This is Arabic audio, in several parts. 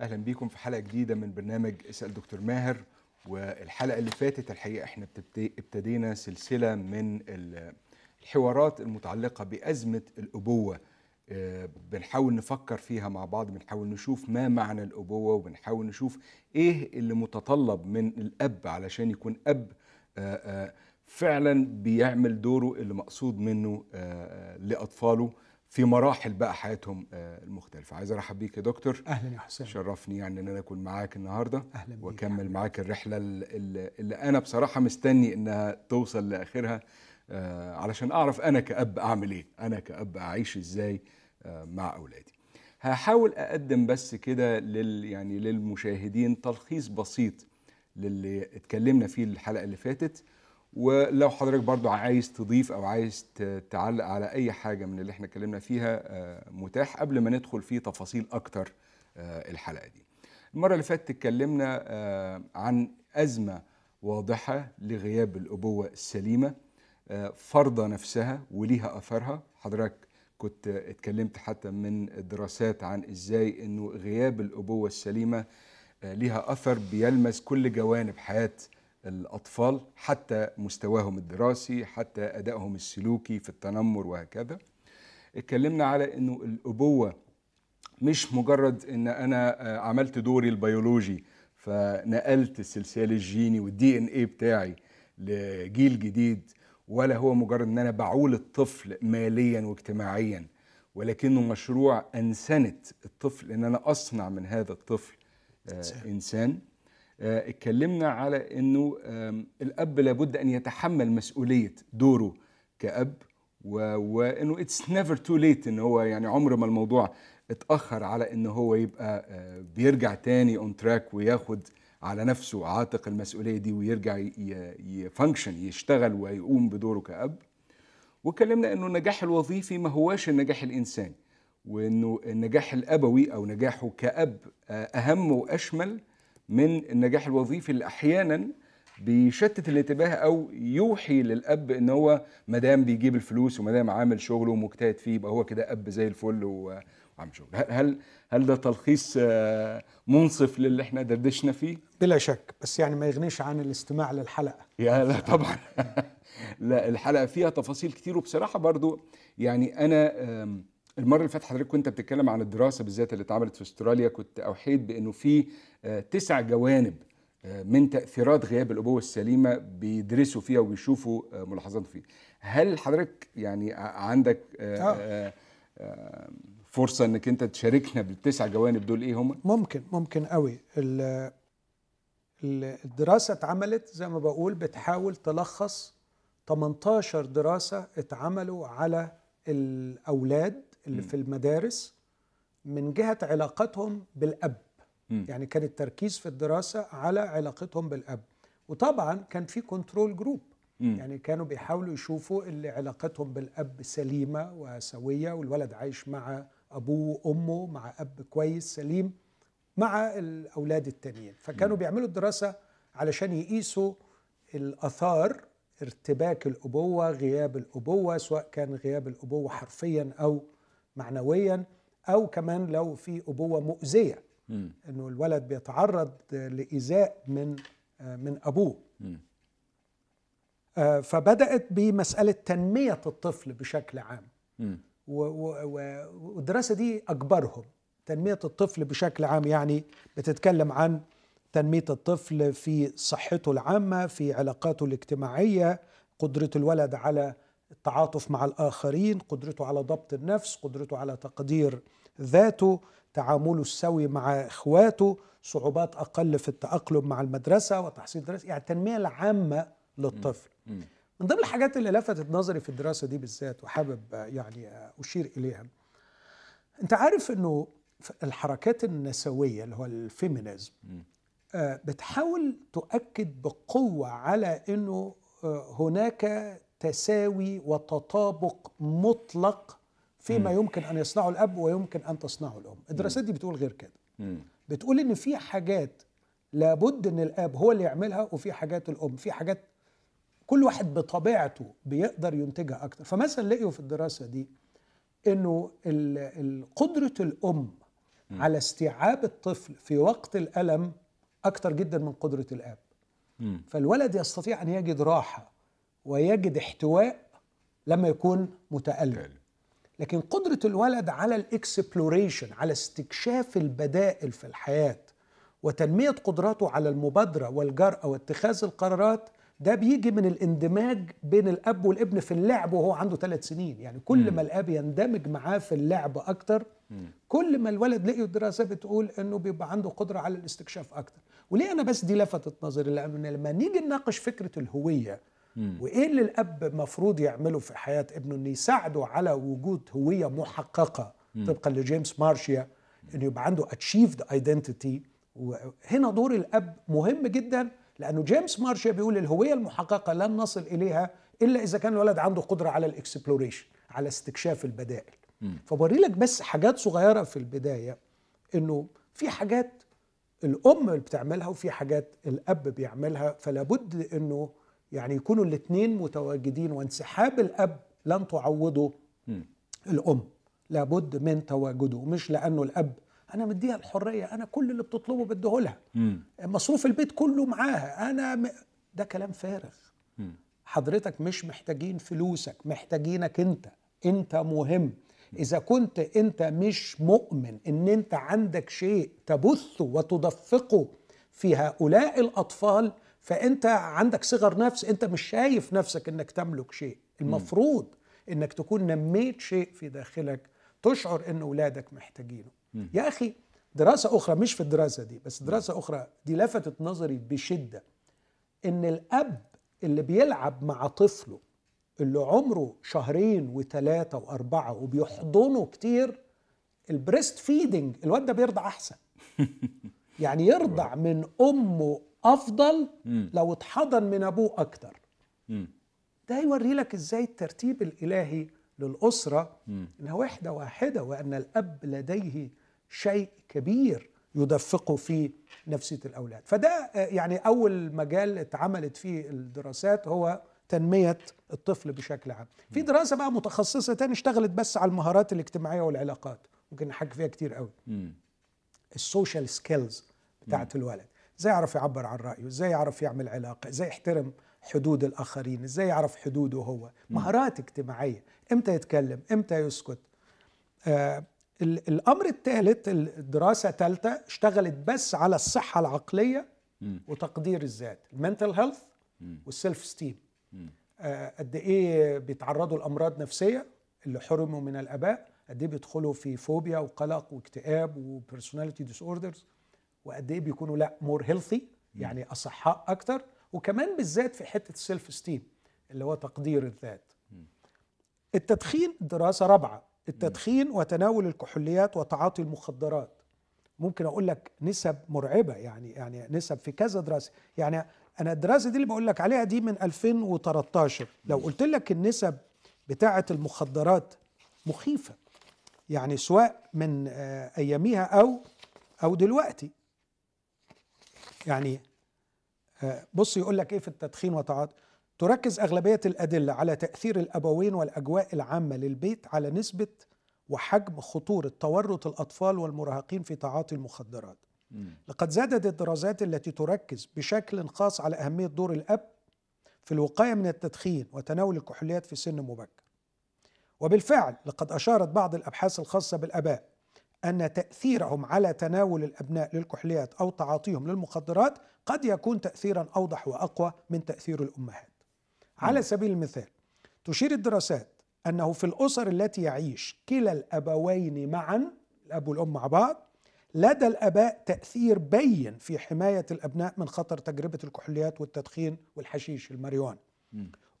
أهلا بيكم في حلقة جديدة من برنامج اسأل دكتور ماهر والحلقة اللي فاتت الحقيقة إحنا ابتدي- ابتدينا سلسلة من ال- الحوارات المتعلقة بأزمة الأبوة. آه، بنحاول نفكر فيها مع بعض بنحاول نشوف ما معنى الأبوة وبنحاول نشوف إيه اللي متطلب من الأب علشان يكون أب. آه، آه، فعلا بيعمل دوره اللي مقصود منه لأطفاله. في مراحل بقى حياتهم آه، المختلفة. عايز أرحب بيك يا دكتور. أهلا يا حسام. شرفني يعني إن أنا أكون معاك النهارده أهلا بيك وأكمل معاك الرحلة اللي, اللي أنا بصراحة مستني إنها توصل لآخرها آه، علشان أعرف أنا كأب أعمل إيه أنا كأب أعيش إزاي آه، مع أولادي. هحاول أقدم بس كده لل يعني للمشاهدين تلخيص بسيط للي اتكلمنا فيه الحلقة اللي فاتت. ولو حضرتك برضو عايز تضيف أو عايز تعلق على أي حاجة من اللي إحنا اتكلمنا فيها آه، متاح قبل ما ندخل في تفاصيل أكتر آه، الحلقة دي. المرة اللي فاتت اتكلمنا آه، عن أزمة واضحة لغياب الأبوة السليمة فرضه نفسها وليها اثرها حضرتك كنت اتكلمت حتى من الدراسات عن إزاي إنه غياب الأبوة السليمة ليها اثر بيلمس كل جوانب حياة الأطفال حتى مستواهم الدراسي حتى أدائهم السلوكي في التنمر وهكذا اتكلمنا على إنه الأبوة مش مجرد إن أنا آه، عملت دوري البيولوجي فنقلت السلسال الجيني وال DNA بتاعي لجيل جديد ولا هو مجرد إن أنا بعول الطفل ماليا واجتماعيا ولكنه مشروع أنسنت الطفل إن أنا أصنع من هذا الطفل آه إنسان. آه، اتكلمنا على إنه الأب لابد أن يتحمل مسؤولية دوره كأب وإنه it's never too late إن هو يعني عمر ما الموضوع اتأخر على إن هو يبقى آه، بيرجع تاني on track وياخد على نفسه عاتق المسؤولية دي ويرجع ي function يشتغل ويقوم بدوره كأب. واتكلمنا إنه النجاح الوظيفي ما هواش النجاح الإنساني وإنه النجاح الأبوي أو نجاحه كأب آه، أهم وأشمل من النجاح الوظيفي اللي أحيانا بيشتت الانتباه أو يوحي للأب إن هو ما دام بيجيب الفلوس وما دام عامل شغله ومجتهد فيه يبقى هو كده أب زي الفل وعامل شغل. هل هل ده تلخيص آه، منصف للي إحنا دردشنا فيه؟ بلا شك بس يعني ما يغنيش عن الاستماع للحلقة. يا لا طبعا. لا الحلقة فيها تفاصيل كتير وبصراحة برضو يعني أنا المرة اللي فاتت حضرتك كنت بتتكلم عن الدراسة بالذات اللي اتعملت في أستراليا كنت أوحيت بأنه في آه، تسع جوانب آه، من تأثيرات غياب الأبوة السليمة بيدرسوا فيها وبيشوفوا آه، ملاحظات فيها. هل حضرتك يعني عندك آه، آه. فرصة إنك أنت تشاركنا بالتسع جوانب دول إيه هم؟ ممكن ممكن قوي ال- ال- الدراسة اتعملت زي ما بقول بتحاول تلخص 18 دراسة اتعملوا على الأولاد اللي مم. في المدارس من جهة علاقتهم بالأب مم. يعني كان التركيز في الدراسة على علاقتهم بالأب وطبعا كان في control group مم. يعني كانوا بيحاولوا يشوفوا اللي علاقتهم بالأب سليمة وسوية والولد عايش مع أبوه وأمه مع أب كويس سليم مع الأولاد التانيين فكانوا بيعملوا الدراسة علشان يقيسوا الأثار ارتباك الأبوة غياب الأبوة سواء كان غياب الأبوة حرفيا أو معنويا أو كمان لو في أبوة مؤذية. إنه الولد بيتعرض لإيذاء من من أبوه. آه، فبدأت بمسألة تنمية الطفل بشكل عام. والدراسة دي أكبرهم. تنمية الطفل بشكل عام يعني بتتكلم عن تنمية الطفل في صحته العامة في علاقاته الاجتماعية قدرة الولد على التعاطف مع الآخرين قدرته على ضبط النفس قدرته على تقدير ذاته تعامله السوي مع إخواته صعوبات أقل في التأقلم مع المدرسة وتحصيل دراسة يعني التنميه العامة للطفل. من ضمن الحاجات اللي لفتت نظري في الدراسة دي بالذات وحابب يعني أشير إليها أنت عارف إنه ف- الحركات النسوية اللي هو الفيمينيزم. آه، بتحاول تؤكد بقوة على إنه آه، هناك تساوي وتطابق مطلق فيما يمكن أن يصنعه الأب ويمكن أن تصنعه الأم. الدراسات دي بتقول غير كده. بتقول إن في حاجات لابد إن الأب هو اللي يعملها وفي حاجات الأم. في حاجات كل واحد بطبيعته بيقدر ينتجها أكتر. فمثلا لقيوا في الدراسة دي إنه قدرة الأم على استيعاب الطفل في وقت الألم أكتر جدا من قدرة الأب. مم. فالولد يستطيع أن يجد راحة ويجد احتواء لما يكون تالي. لكن قدرة الولد على الإكسبلوريشن على استكشاف البدائل في الحياة وتنمية قدراته على المبادرة والجرأة واتخاذ القرارات ده بيجي من الاندماج بين الأب والابن في اللعب وهو عنده ثلاث سنين. يعني كل ما الأب يندمج معاه في اللعب أكتر كل ما الولد لقي الدراسة بتقول إنه بيبقى عنده قدرة على الاستكشاف أكتر. وليه أنا بس دي لفتت نظري؟ لأنه لما نيجي نناقش فكرة الهوية وإيه اللي الأب مفروض يعمله في حياة ابنه؟ إنه يساعده على وجود هوية محققة. طبقا لجيمس مارشيا إنه يبقى عنده achieved identity وهنا دور الأب مهم جدا لأنه جيمس مارشيا بيقول الهوية المحققة لن نصل إليها إلا إذا كان الولد عنده قدرة على ال exploration على استكشاف البدائل. فبوري لك بس حاجات صغيرة في البداية إنه في حاجات الأم اللي بتعملها وفي حاجات الأب بيعملها فلا بد إنه يعني يكونوا الاثنين متواجدين وانسحاب الأب لن تعوضه الأم. لابد من تواجده مش لأنه الأب أنا مديها الحرية أنا كل اللي بتطلبه بديه لها. مم. مصروف البيت كله معاها أنا م... ده كلام فارغ. حضرتك مش محتاجين فلوسك محتاجينك أنت. أنت مهم. إذا كنت أنت مش مؤمن إن أنت عندك شيء تبثه وتدفقه في هؤلاء الأطفال فأنت عندك صغر نفس أنت مش شايف نفسك إنك تملك شيء. المفروض إنك تكون نميت شيء في داخلك تشعر إن أولادك محتاجينه. يا أخي دراسة أخرى مش في الدراسة دي بس دراسة أخرى دي لفتت نظري بشدة. إن الأب اللي بيلعب مع طفله اللي عمره شهرين وثلاثة وأربعة وبيحضنه كتير ال breast feeding الواد ده بيرضع أحسن. يعني يرضع من أمه أفضل لو اتحضن من أبوه أكتر. مم. ده يوري لك إزاي الترتيب الإلهي للأسرة إنها وحدة واحدة وأن الأب لديه شيء كبير يدفقه في نفسية الأولاد. فده آه، يعني أول مجال اتعملت فيه الدراسات هو تنمية الطفل بشكل عام. في دراسة بقى متخصصة تاني اشتغلت بس على المهارات الاجتماعية والعلاقات. ممكن نحكي فيها كتير قوي. مم. ال social skills بتاعت الولد. إزاي يعرف يعبر عن رأيه؟ إزاي يعرف يعمل علاقة؟ إزاي يحترم حدود الآخرين؟ إزاي يعرف حدوده هو؟ مهارات اجتماعية. إمتى يتكلم؟ إمتى يسكت؟ آه ال- الأمر الثالث الدراسة ثالثه اشتغلت بس على الصحة العقلية. وتقدير الذات ال mental health. وال self esteem قد إيه بيتعرضوا لأمراض نفسية اللي حرموا من الآباء؟ قد إيه بيدخلوا في فوبيا وقلق واكتئاب و personality disorders وقد إيه بيكونوا لا more healthy يعني أصحاء أكتر وكمان بالذات في حتة ال self esteem اللي هو تقدير الذات. التدخين دراسه رابعة التدخين وتناول الكحوليات وتعاطي المخدرات. ممكن أقول لك نسب مرعبة يعني يعني نسب في كذا دراسة. يعني أنا الدراسة دي اللي بقول لك عليها دي من 2013 لو قلت لك النسب بتاعة المخدرات مخيفة يعني سواء من آه، أياميها أو أو دلوقتي يعني آه، بص يقول لك إيه في التدخين وتعاطي. تركز أغلبية الأدلة على تأثير الأبوين والأجواء العامة للبيت على نسبة وحجم خطوره تورط الأطفال والمراهقين في تعاطي المخدرات. لقد زادت الدراسات التي تركز بشكل خاص على أهمية دور الأب في الوقاية من التدخين وتناول الكحوليات في سن مبكر. وبالفعل لقد أشارت بعض الأبحاث الخاصة بالآباء أن تأثيرهم على تناول الأبناء للكحوليات أو تعاطيهم للمخدرات قد يكون تاثيرا أوضح وأقوى من تأثير الأمهات. على سبيل المثال تشير الدراسات أنه في الأسر التي يعيش كلا الأبوين معا الأب والأم مع بعض لدى الأباء تأثير بين في حماية الأبناء من خطر تجربة الكحوليات والتدخين والحشيش الماريجوانا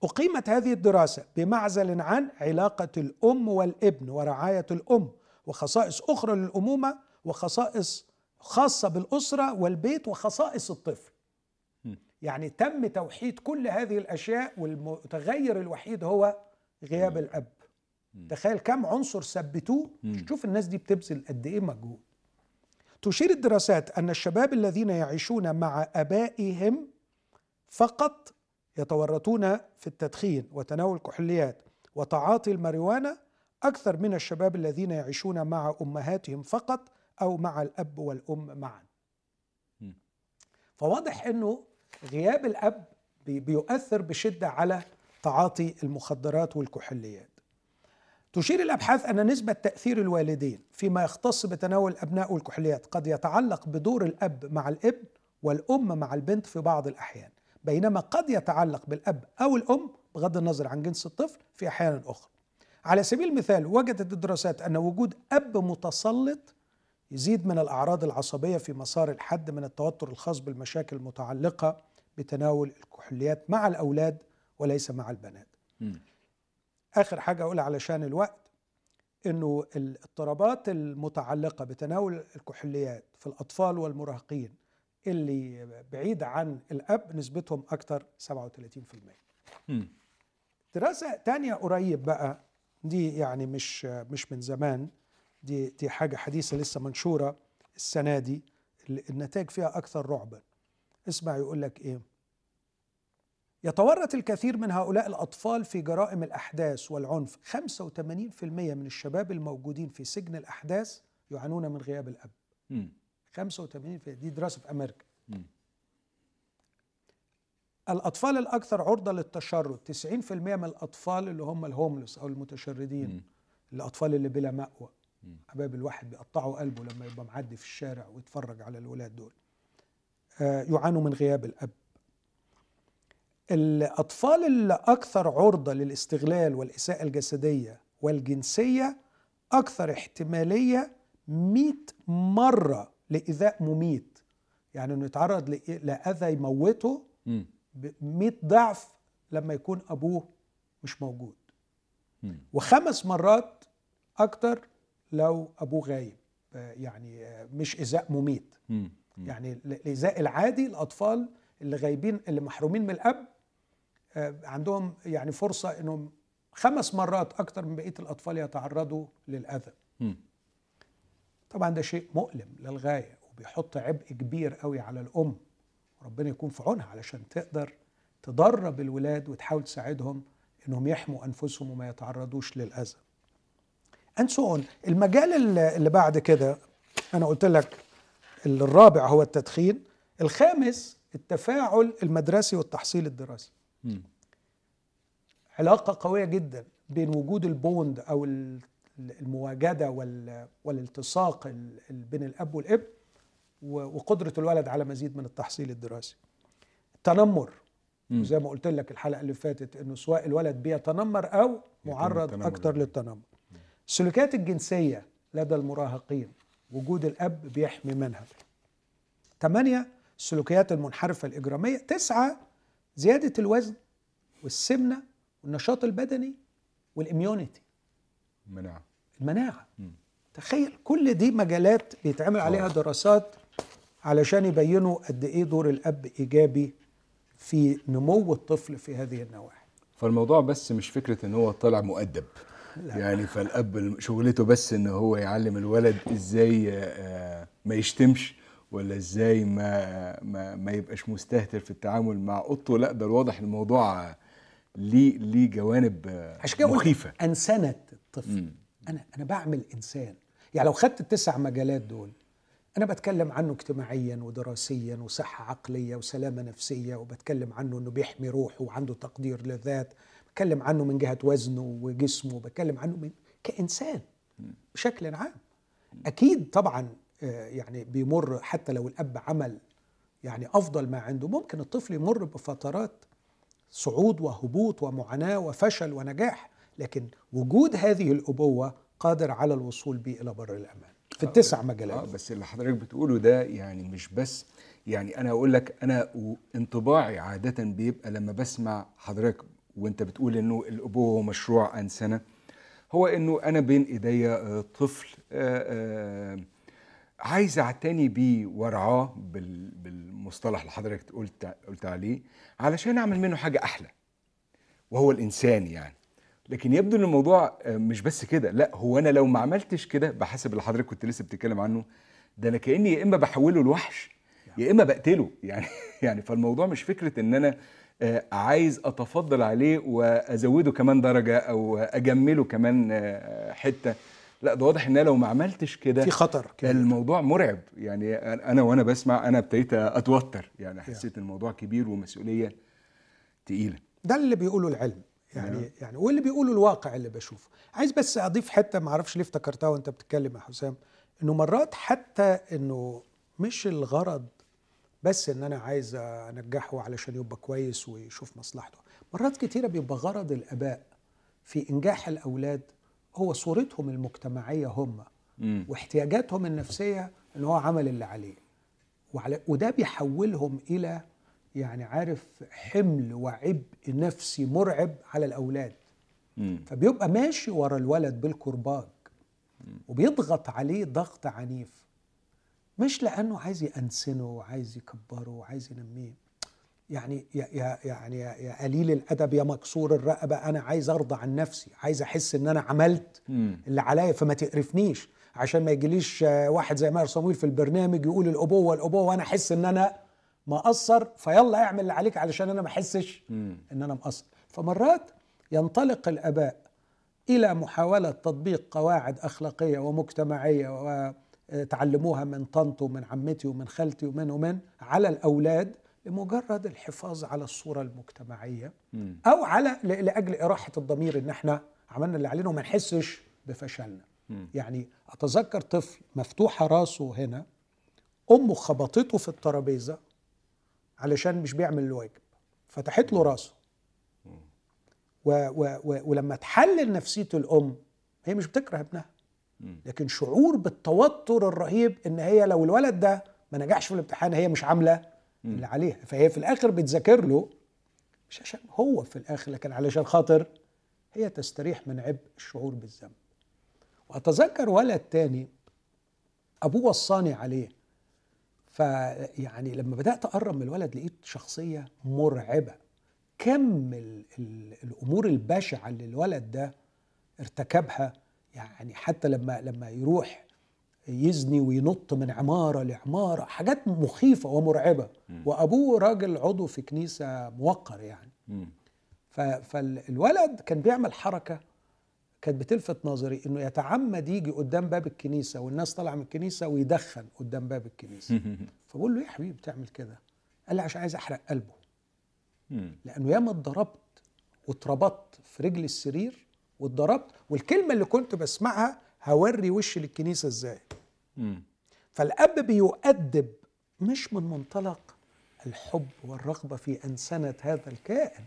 أقيمت هذه الدراسة بمعزل عن علاقة الأم والابن ورعاية الأم وخصائص أخرى للأمومة وخصائص خاصة بالأسرة والبيت وخصائص الطفل. يعني تم توحيد كل هذه الأشياء والمتغير الوحيد هو غياب الأب. تخيل كم عنصر ثبتوه. شوف الناس دي بتبذل قد إيه مجهود. تشير الدراسات أن الشباب الذين يعيشون مع أبائهم فقط يتورطون في التدخين وتناول الكحوليات وتعاطي الماريوانا أكثر من الشباب الذين يعيشون مع أمهاتهم فقط أو مع الأب والأم معا. فواضح إنه غياب الأب بي- بيؤثر بشدة على تعاطي المخدرات والكحوليات. تشير الأبحاث أن نسبة تأثير الوالدين فيما يختص بتناول الأبناء والكحوليات قد يتعلق بدور الأب مع الإبن والأم مع البنت في بعض الأحيان بينما قد يتعلق بالأب أو الأم بغض النظر عن جنس الطفل في أحيان أخرى. على سبيل المثال وجدت الدراسات أن وجود أب متسلط يزيد من الأعراض العصبية في مسار الحد من التوتر الخاص بالمشاكل المتعلقة بتناول الكحوليات مع الأولاد وليس مع البنات مم. آخر حاجة اقولها علشان الوقت إنه الاضطرابات المتعلقة بتناول الكحوليات في الأطفال والمراهقين اللي بعيد عن الأب نسبتهم أكثر 37% مم. دراسة تانية قريب بقى دي يعني مش مش من زمان. دي دي حاجة حديثة لسه منشورة السنة دي ال- النتائج فيها أكثر رعبا. اسمع يقول لك إيه؟ يتورط الكثير من هؤلاء الأطفال في جرائم الأحداث والعنف. 85% من الشباب الموجودين في سجن الأحداث يعانون من غياب الأب. مم. 85% دي دراسة في أمريكا. مم. الأطفال الأكثر عرضة للتشرد 90% من الأطفال اللي هم الهوملس أو المتشردين مم. الأطفال اللي بلا مأوى. مم. حباب الواحد بيقطعوا قلبه لما يبقى معدي في الشارع ويتفرج على الولاد دول. آه، يعانوا من غياب الأب. الأطفال اللي أكثر عرضة للاستغلال والإساءة الجسدية والجنسية أكثر احتمالية 100 مرة لإيذاء مميت. يعني إنه يتعرض لأذى يموته 100 ضعف لما يكون أبوه مش موجود. وخمس مرات أكتر لو أبوه غايب يعني مش ايذاء مميت مم. مم. يعني ال- الايذاء العادي الأطفال اللي غايبين اللي محرومين من الأب آه، عندهم يعني فرصة إنهم خمس مرات أكتر من بقية الأطفال يتعرضوا للأذى. طبعا ده شيء مؤلم للغاية وبيحط عبء كبير قوي على الأم ربنا يكون في عونها علشان تقدر تدرب الولاد وتحاول تساعدهم إنهم يحموا أنفسهم وما يتعرضوش للأذى. on. المجال اللي بعد كده أنا قلت لك الرابع هو التدخين، الخامس التفاعل المدرسي والتحصيل الدراسي. مم. علاقة قوية جدا بين وجود البوند أو ال- المواجدة وال- والالتصاق ال- ال- بين الأب والابن وقدرة الولد على مزيد من التحصيل الدراسي. التنمر. وزي ما قلت لك الحلقة اللي فاتت إنه سواء الولد بيتنمر أو معرض أكتر. للتنمر. السلوكيات الجنسية لدى المراهقين وجود الأب بيحمي منها. ثمانية السلوكيات المنحرفة الإجرامية تسعة زيادة الوزن والسمنة والنشاط البدني والإميونيتي مناعة المناعة مم. تخيل كل دي مجالات بيتعمل عليها دراسات علشان يبينوا قد إيه دور الأب إيجابي في نمو الطفل في هذه النواحي. فالموضوع بس مش فكرة إن هو طالع مؤدب. لا. يعني فالأب شغلته بس إن هو يعلم الولد إزاي آه، ما يشتمش ولا إزاي ما ما, ما يبقاش مستهتر في التعامل مع قطه. لا ده الواضح الموضوع ليه ليه جوانب آه، مخيفة. أنسنة الطفل. مم. أنا أنا بعمل إنسان. يعني لو خدت التسع مجالات دول أنا بتكلم عنه اجتماعيا ودراسيا وصحة عقلية وسلامة نفسية وبتكلم عنه إنه بيحمي روحه وعنده تقدير للذات. بتكلم عنه من جهة وزنه وجسمه. بتكلم عنه من كإنسان بشكل عام. أكيد طبعا آه، يعني بيمر حتى لو الأب عمل يعني أفضل ما عنده. ممكن الطفل يمر بفترات صعود وهبوط ومعاناة وفشل ونجاح لكن وجود هذه الأبوة قادر على الوصول به إلى بر الأمان. في التسع مجالات. بس اللي حضرتك بتقوله ده يعني مش بس يعني أنا أقول لك أنا انطباعي عادة بيبقى لما بسمع حضرتك وأنت بتقول إنه الأبوة هو مشروع أنسنة هو إنه أنا بين إيديا آه، طفل آه، آه، عايز أعتني بيه وأرعاه بال- بالمصطلح اللي حضرتك قلت قلت عليه علشان أعمل منه حاجة أحلى وهو الإنسان يعني. لكن يبدو إن الموضوع آه، مش بس كده لا هو أنا لو ما عملتش كده بحسب اللي حضرتك كنت لسه بتتكلم عنه ده أنا كأني يا إما بحوله لوحش يا إما بقتله. يعني يعني فالموضوع مش فكرة إن أنا آه، عايز أتفضل عليه وأزوده كمان درجة أو أجمله كمان آه، حتة. لا ده واضح إن أنا لو ما عملتش كده في خطر كبير. الموضوع مرعب. يعني أنا وأنا بسمع أنا ابتديت أتوتر. يعني حسيت الموضوع كبير ومسؤولية تقيلة. ده اللي بيقوله العلم. يعني نعم. يعني واللي بيقوله الواقع اللي بشوفه عايز بس أضيف حتة ما أعرفش ليه افتكرتها وأنت بتتكلم يا حسام إنه مرات حتى إنه مش الغرض بس إن أنا عايز أنجحه علشان يبقى كويس ويشوف مصلحته مرات كتيرة بيبقى غرض الآباء في إنجاح الأولاد هو صورتهم المجتمعية هم مم. واحتياجاتهم النفسية إن هو عمل اللي عليه وعلى وده بيحولهم إلى يعني عارف حمل وعبء نفسي مرعب على الأولاد. مم. فبيبقى ماشي ورا الولد بالكرباج وبيضغط عليه ضغط عنيف. مش لأنه عايز يأنسنه وعايز يكبره وعايز ينميه. يعني يا يا يعني يا, يا قليل الأدب يا مكسور الرقبة أنا عايز أرضى عن نفسي عايز أحس إن أنا عملت. اللي عليا فما تقرفنيش. عشان ما يجيليش واحد زي ماهر صمويل في البرنامج يقول الأبوة الأبوة وأنا أحس إن أنا مقصر فيلا اعمل اللي عليك علشان أنا ما احسش. ان أنا مقصر فمرات ينطلق الاباء إلى محاولة تطبيق قواعد اخلاقية ومجتمعية وتعلموها من طنط ومن عمتي ومن خالتي ومن ومن على الاولاد لمجرد الحفاظ على الصورة المجتمعية. أو على لأجل إراحة الضمير إن إحنا عملنا اللي علينا وما نحسش بفشلنا. يعني أتذكر طفل مفتوحة راسه هنا أمه خبطته في الترابيزة علشان مش بيعمل الواجب فتحت له راسه. و و و ولما تحلل نفسية الأم هي مش بتكره ابنها. لكن شعور بالتوتر الرهيب إن هي لو الولد ده ما نجحش في الامتحان هي مش عاملة اللي عليها. فهي في الآخر بتذاكر له مش عشان هو في الآخر لكن علشان خاطر هي تستريح من عبء الشعور بالذنب. وأتذكر ولد تاني أبوه وصاني عليه. فيعني لما بدأت أقرب من الولد لقيت شخصية مرعبة. كم ال ال الأمور البشعة اللي الولد ده ارتكبها يعني حتى لما لما يروح يزني وينط من عمارة لعمارة حاجات مخيفة ومرعبة. وأبوه راجل عضو في كنيسة موقر يعني. فالولد كان بيعمل حركة كانت بتلفت نظري إنه يتعمد يجي قدام باب الكنيسة والناس طالعة من الكنيسة ويدخن قدام باب الكنيسة فبقول له إيه يا حبيبي بتعمل كده؟ قال لي عشان عايز أحرق قلبه. لأنه ياما اتضربت واتربطت في رجل السرير واتضربت والكلمة اللي كنت بسمعها هوري وشي للكنيسة إزاي. فالأب بيؤدب مش من منطلق الحب والرغبة في أنسنة هذا الكائن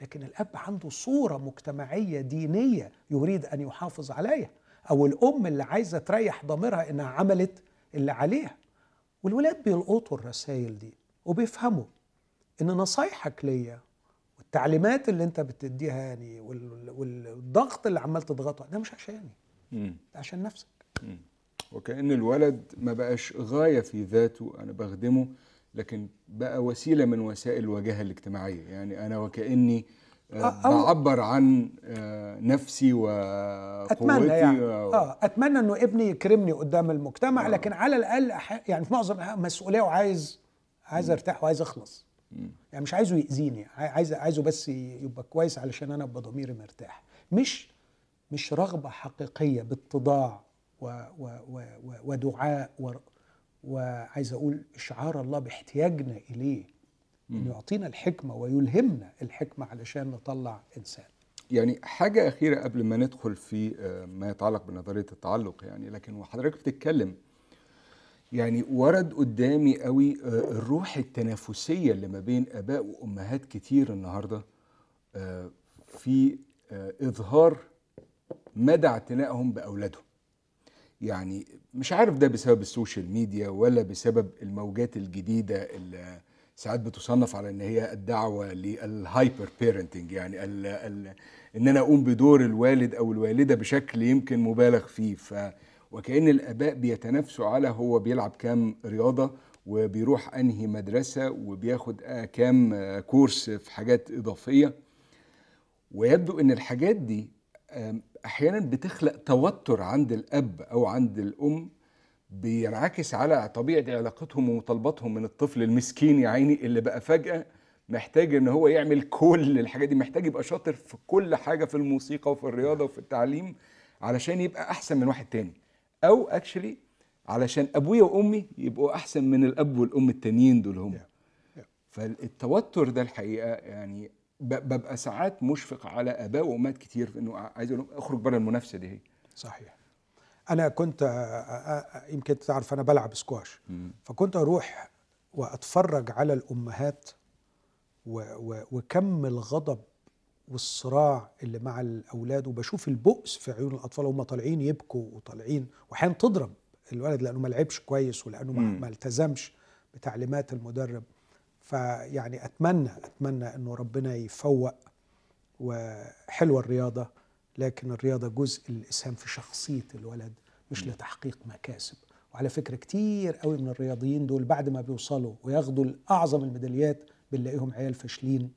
لكن الأب عنده صورة مجتمعية دينية يريد أن يحافظ عليها أو الأم اللي عايزة تريح ضميرها إنها عملت اللي عليها. والولاد بيلقطوا الرسائل دي وبيفهموا إن نصايحك ليا والتعليمات اللي أنت بتديها يعني وال- والضغط اللي عمال تضغطه ده مش عشاني. ده عشان نفسك. وكأن الولد ما بقاش غاية في ذاته أنا بخدمه لكن بقى وسيلة من وسائل الواجهة الاجتماعية. يعني أنا وكأني آه، بعبر عن آه، نفسي وقوتي أتمنى يعني. و- آه أتمنى إنه ابني يكرمني قدام المجتمع آه. لكن على الأقل أح- يعني في معظم مسؤولية وعايز عايز أرتاح وعايز أخلص. مم. يعني مش عايزه يأذيني عاي- عايز عايزه بس يبقى كويس علشان أنا أبقى ضميري مرتاح. مش مش رغبة حقيقية باتضاع و و و و ودعاء و وعايز أقول اشعار الله باحتياجنا إليه إنه يعطينا الحكمة ويلهمنا الحكمة علشان نطلع إنسان. يعني حاجة أخيرة قبل ما ندخل في آه، ما يتعلق بنظرية التعلق يعني لكن وحضرتك بتتكلم يعني ورد قدامي قوي آه، الروح التنافسية اللي ما بين آباء وأمهات كتير النهاردة آه، في إظهار مدى اعتنائهم بأولادهم. يعني مش عارف ده بسبب ال social media ولا بسبب الموجات الجديدة اللي ساعات بتصنف على إن هي الدعوة لل hyper parenting يعني ال ال إن أنا أقوم بدور الوالد أو الوالدة بشكل يمكن مبالغ فيه. ف وكأن الآباء بيتنافسوا على هو بيلعب كام رياضة وبيروح أنهي مدرسة وبياخد كام كورس في حاجات إضافية. ويبدو إن الحاجات دي أحيانا بتخلق توتر عند الأب أو عند الأم بينعكس على طبيعة علاقتهم ومطالباتهم من الطفل المسكين يا عيني اللي بقى فجأة محتاج إن هو يعمل كل الحاجات دي محتاج يبقى شاطر في كل حاجة في الموسيقى وفي الرياضة وفي التعليم علشان يبقى أحسن من واحد تاني أو اكشلي علشان أبويا وأمي يبقوا أحسن من الأب والأم التانيين دول هم Yeah. Yeah. فالتوتر ده الحقيقة يعني ببقى ساعات مشفق على أباء وأمهات كتير في إنه عايز أقول لهم اخرج بره المنافسة دي. هي صحيح. أنا كنت يمكن تعرف أنا بلعب سكواش فكنت أروح وأتفرج على الأمهات و و وكم الغضب والصراع اللي مع الأولاد وبشوف البؤس في عيون الأطفال وهم طالعين يبكوا وطالعين واحيانا تضرب الولد لأنه ما لعبش كويس ولأنه. ما التزمش بتعليمات المدرب. فيعني أتمنى أتمنى إنه ربنا يفوق وحلوه الرياضة لكن الرياضة جزء للاسهام في شخصية الولد مش لتحقيق مكاسب. وعلى فكرة كتير قوي من الرياضيين دول بعد ما بيوصلوا وياخدوا اعظم الميداليات بنلاقيهم عيال فاشلين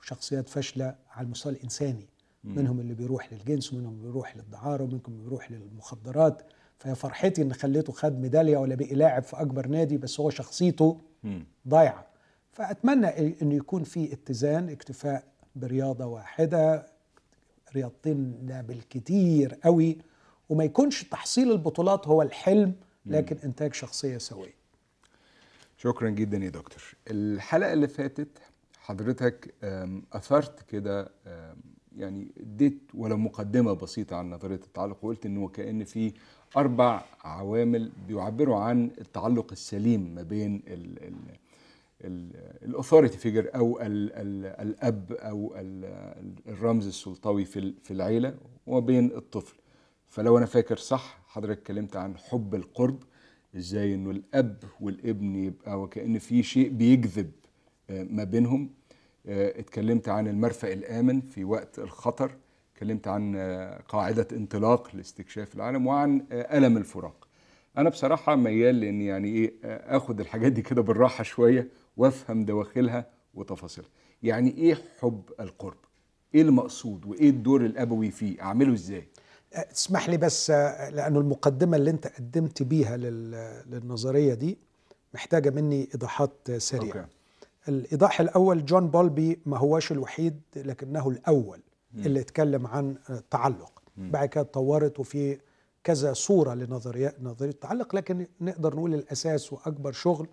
وشخصيات فاشلة على المستوى الإنساني. منهم اللي بيروح للجنس ومنهم اللي بيروح للدعارة ومنهم اللي بيروح للمخدرات. فيا فرحتي إن خليته خد ميدالية ولا بقي لاعب في أكبر نادي بس هو شخصيته ضايعة. فأتمنى انه يكون في اتزان اكتفاء برياضة واحدة رياضتين بالكتير قوي وما يكونش تحصيل البطولات هو الحلم لكن إنتاج شخصية سوية. شكرا جدا يا دكتور. الحلقة اللي فاتت حضرتك أم، أثرت كده يعني اديت ولو مقدمة بسيطة عن نظرية التعلق وقلت انه كأن في أربع عوامل بيعبروا عن التعلق السليم ما بين ال ال ال authority figure أو ال ال الأب أو ال الرمز السلطوي في في العيلة وبين الطفل. فلو أنا فاكر صح حضرتك اتكلمت عن حب القرب إزاي إنه الأب والابن يبقى وكأن في شيء بيجذب آه، ما بينهم. آه، اتكلمت عن المرفأ الآمن في وقت الخطر. اتكلمت عن آه، قاعدة انطلاق لاستكشاف العالم وعن ألم الفراق. أنا بصراحة ميال لأن يعني آه، آخد الحاجات دي كده بالراحة شوية وأفهم دواخلها وتفاصيلها. يعني إيه حب القرب؟ إيه المقصود وإيه الدور الأبوي فيه؟ أعمله إزاي؟ اسمح لي بس آه، لأنه المقدمة اللي أنت قدمت بيها لل- للنظرية دي محتاجة مني إيضاحات سريعة. Okay. الإيضاح الأول جون بولبي ما هواش الوحيد لكنه الأول اللي اتكلم عن التعلق بعد كده اتطورت وفي كذا صورة لنظريه نظرية التعلق لكن نقدر نقول الأساس وأكبر شغل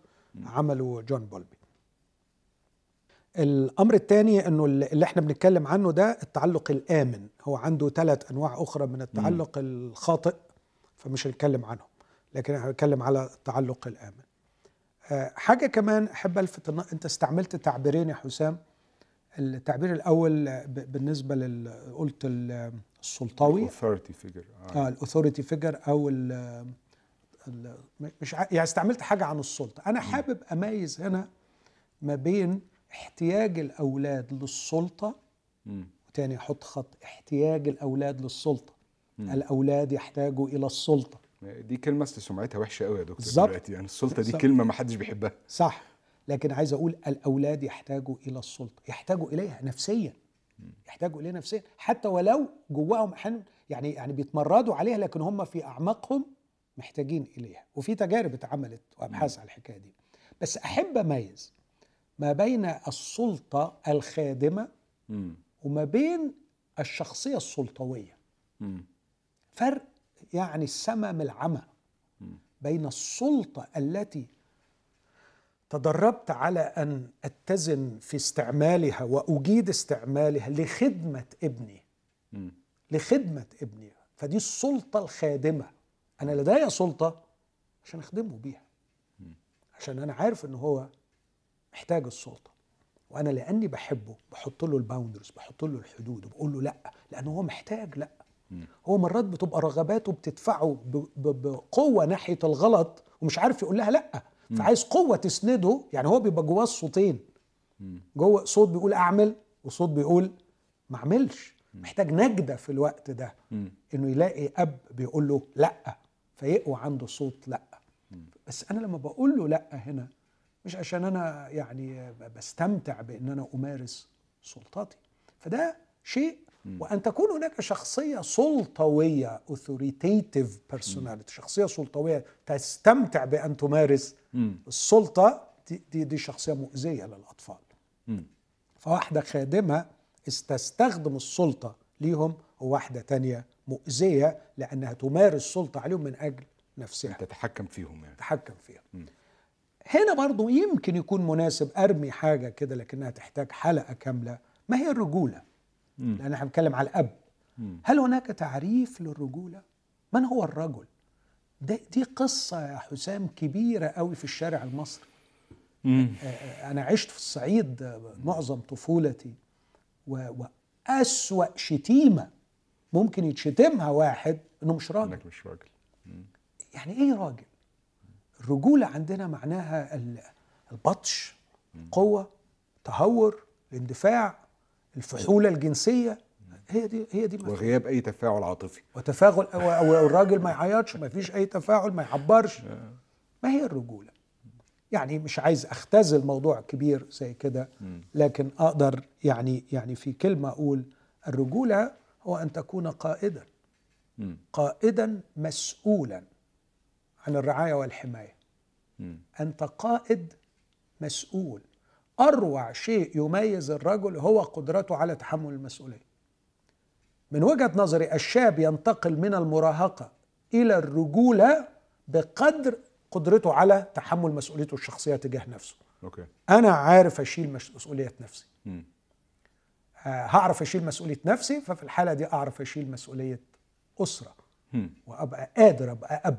عمله جون بولبي. الأمر الثاني إنه اللي إحنا بنتكلم عنه ده التعلق الآمن. هو عنده ثلاث أنواع أخرى من التعلق الخاطئ فمش هنتكلم عنهم لكن هنتكلم على التعلق الآمن. آه، حاجة كمان أحب ألفت أنت استعملت تعبيرين يا حسام. التعبير الأول آه، بالنسبة لل قلت ال- السلطوي. authority figure آه. الاثوريتي فيجر أو ال- مش ع- يعني استعملت حاجة عن السلطة. أنا حابب أميز هنا ما بين احتياج الأولاد للسلطة. وتاني أحط خط احتياج الأولاد للسلطة. الأولاد يحتاجوا إلى السلطة. دي كلمة أصل سمعتها وحشة قوي يا دكتور. دلوقتي. يعني السلطة دي بالظبط. كلمة ما حدش بيحبها. صح. لكن عايز أقول الأولاد يحتاجوا إلى السلطة. يحتاجوا إليها نفسيا. يحتاجوا إليها نفسيا. حتى ولو جواهم أحيانا يعني يعني بيتمردوا عليها لكن هم في أعماقهم محتاجين إليها. وفي تجارب اتعملت وأبحاث على الحكاية دي. بس أحب أميز ما بين السلطة الخادمة. وما بين الشخصية السلطوية. فرق يعني السماء من العمى بين السلطة التي تدربت على أن أتزن في استعمالها وأجيد استعمالها لخدمة ابني. مم. لخدمة ابني. فدي السلطة الخادمة. أنا لدي سلطة عشان أخدمه بيها. عشان أنا عارف إن هو محتاج السلطة. وأنا لأني بحبه بحط له الباوندرز بحط له الحدود وبقول له لأ لأنه هو محتاج لأ. هو مرات بتبقى رغباته بتدفعه ب- ب- بقوة ناحية الغلط ومش عارف يقول لها لأ. فعايز قوة تسنده يعني هو بيبقى جواه الصوتين. جوه صوت بيقول أعمل وصوت بيقول ما أعملش. محتاج نجدة في الوقت ده. إنه يلاقي أب بيقول له لأ. فيقوى عنده صوت لأ. بس أنا لما بقول له لأ هنا مش عشان أنا يعني بستمتع بإن أنا أمارس سلطتي فده شيء. وأن تكون هناك شخصية سلطوية authoritative personality شخصية سلطوية تستمتع بأن تمارس السلطة دي, دي, دي شخصية مؤذية للأطفال. فواحدة خادمة تستخدم السلطة ليهم وواحدة تانية مؤذية لأنها تمارس سلطة عليهم من أجل نفسها. تتحكم فيهم يعني. تتحكم فيها م. هنا برضو يمكن يكون مناسب أرمي حاجة كده لكنها تحتاج حلقة كاملة ما هي الرجولة؟ م. لأن إحنا بنتكلم على الأب. م. هل هناك تعريف للرجولة؟ من هو الرجل؟ ده دي قصة يا حسام كبيرة قوي في الشارع المصري. أنا عشت في الصعيد معظم طفولتي وأسوأ شتيمة ممكن يتشتمها واحد إنه مش راجل. إنك مش راجل. يعني إيه راجل؟ الرجولة عندنا معناها ال- البطش القوة التهور الاندفاع الفحولة الجنسية. هي دي هي دي وغياب أي تفاعل عاطفي. وتفاعل أو, أو الراجل ما يعيطش ما فيش أي تفاعل ما يعبرش. ما هي الرجولة؟ يعني مش عايز أختزل موضوع كبير زي كده لكن أقدر يعني يعني في كلمة أقول الرجولة هو أن تكون قائدا. م. قائدا مسؤولا عن الرعاية والحماية. م. أنت قائد مسؤول. أروع شيء يميز الرجل هو قدرته على تحمل المسؤولية. من وجهة نظري الشاب ينتقل من المراهقة إلى الرجولة بقدر قدرته على تحمل مسؤوليته الشخصية تجاه نفسه. أوكي. أنا عارف أشيل مسؤولية نفسي. م. هعرف أشيل مسؤولية نفسي ففي الحالة دي أعرف أشيل مسؤولية أسرة. م. وأبقى قادر أبقى أب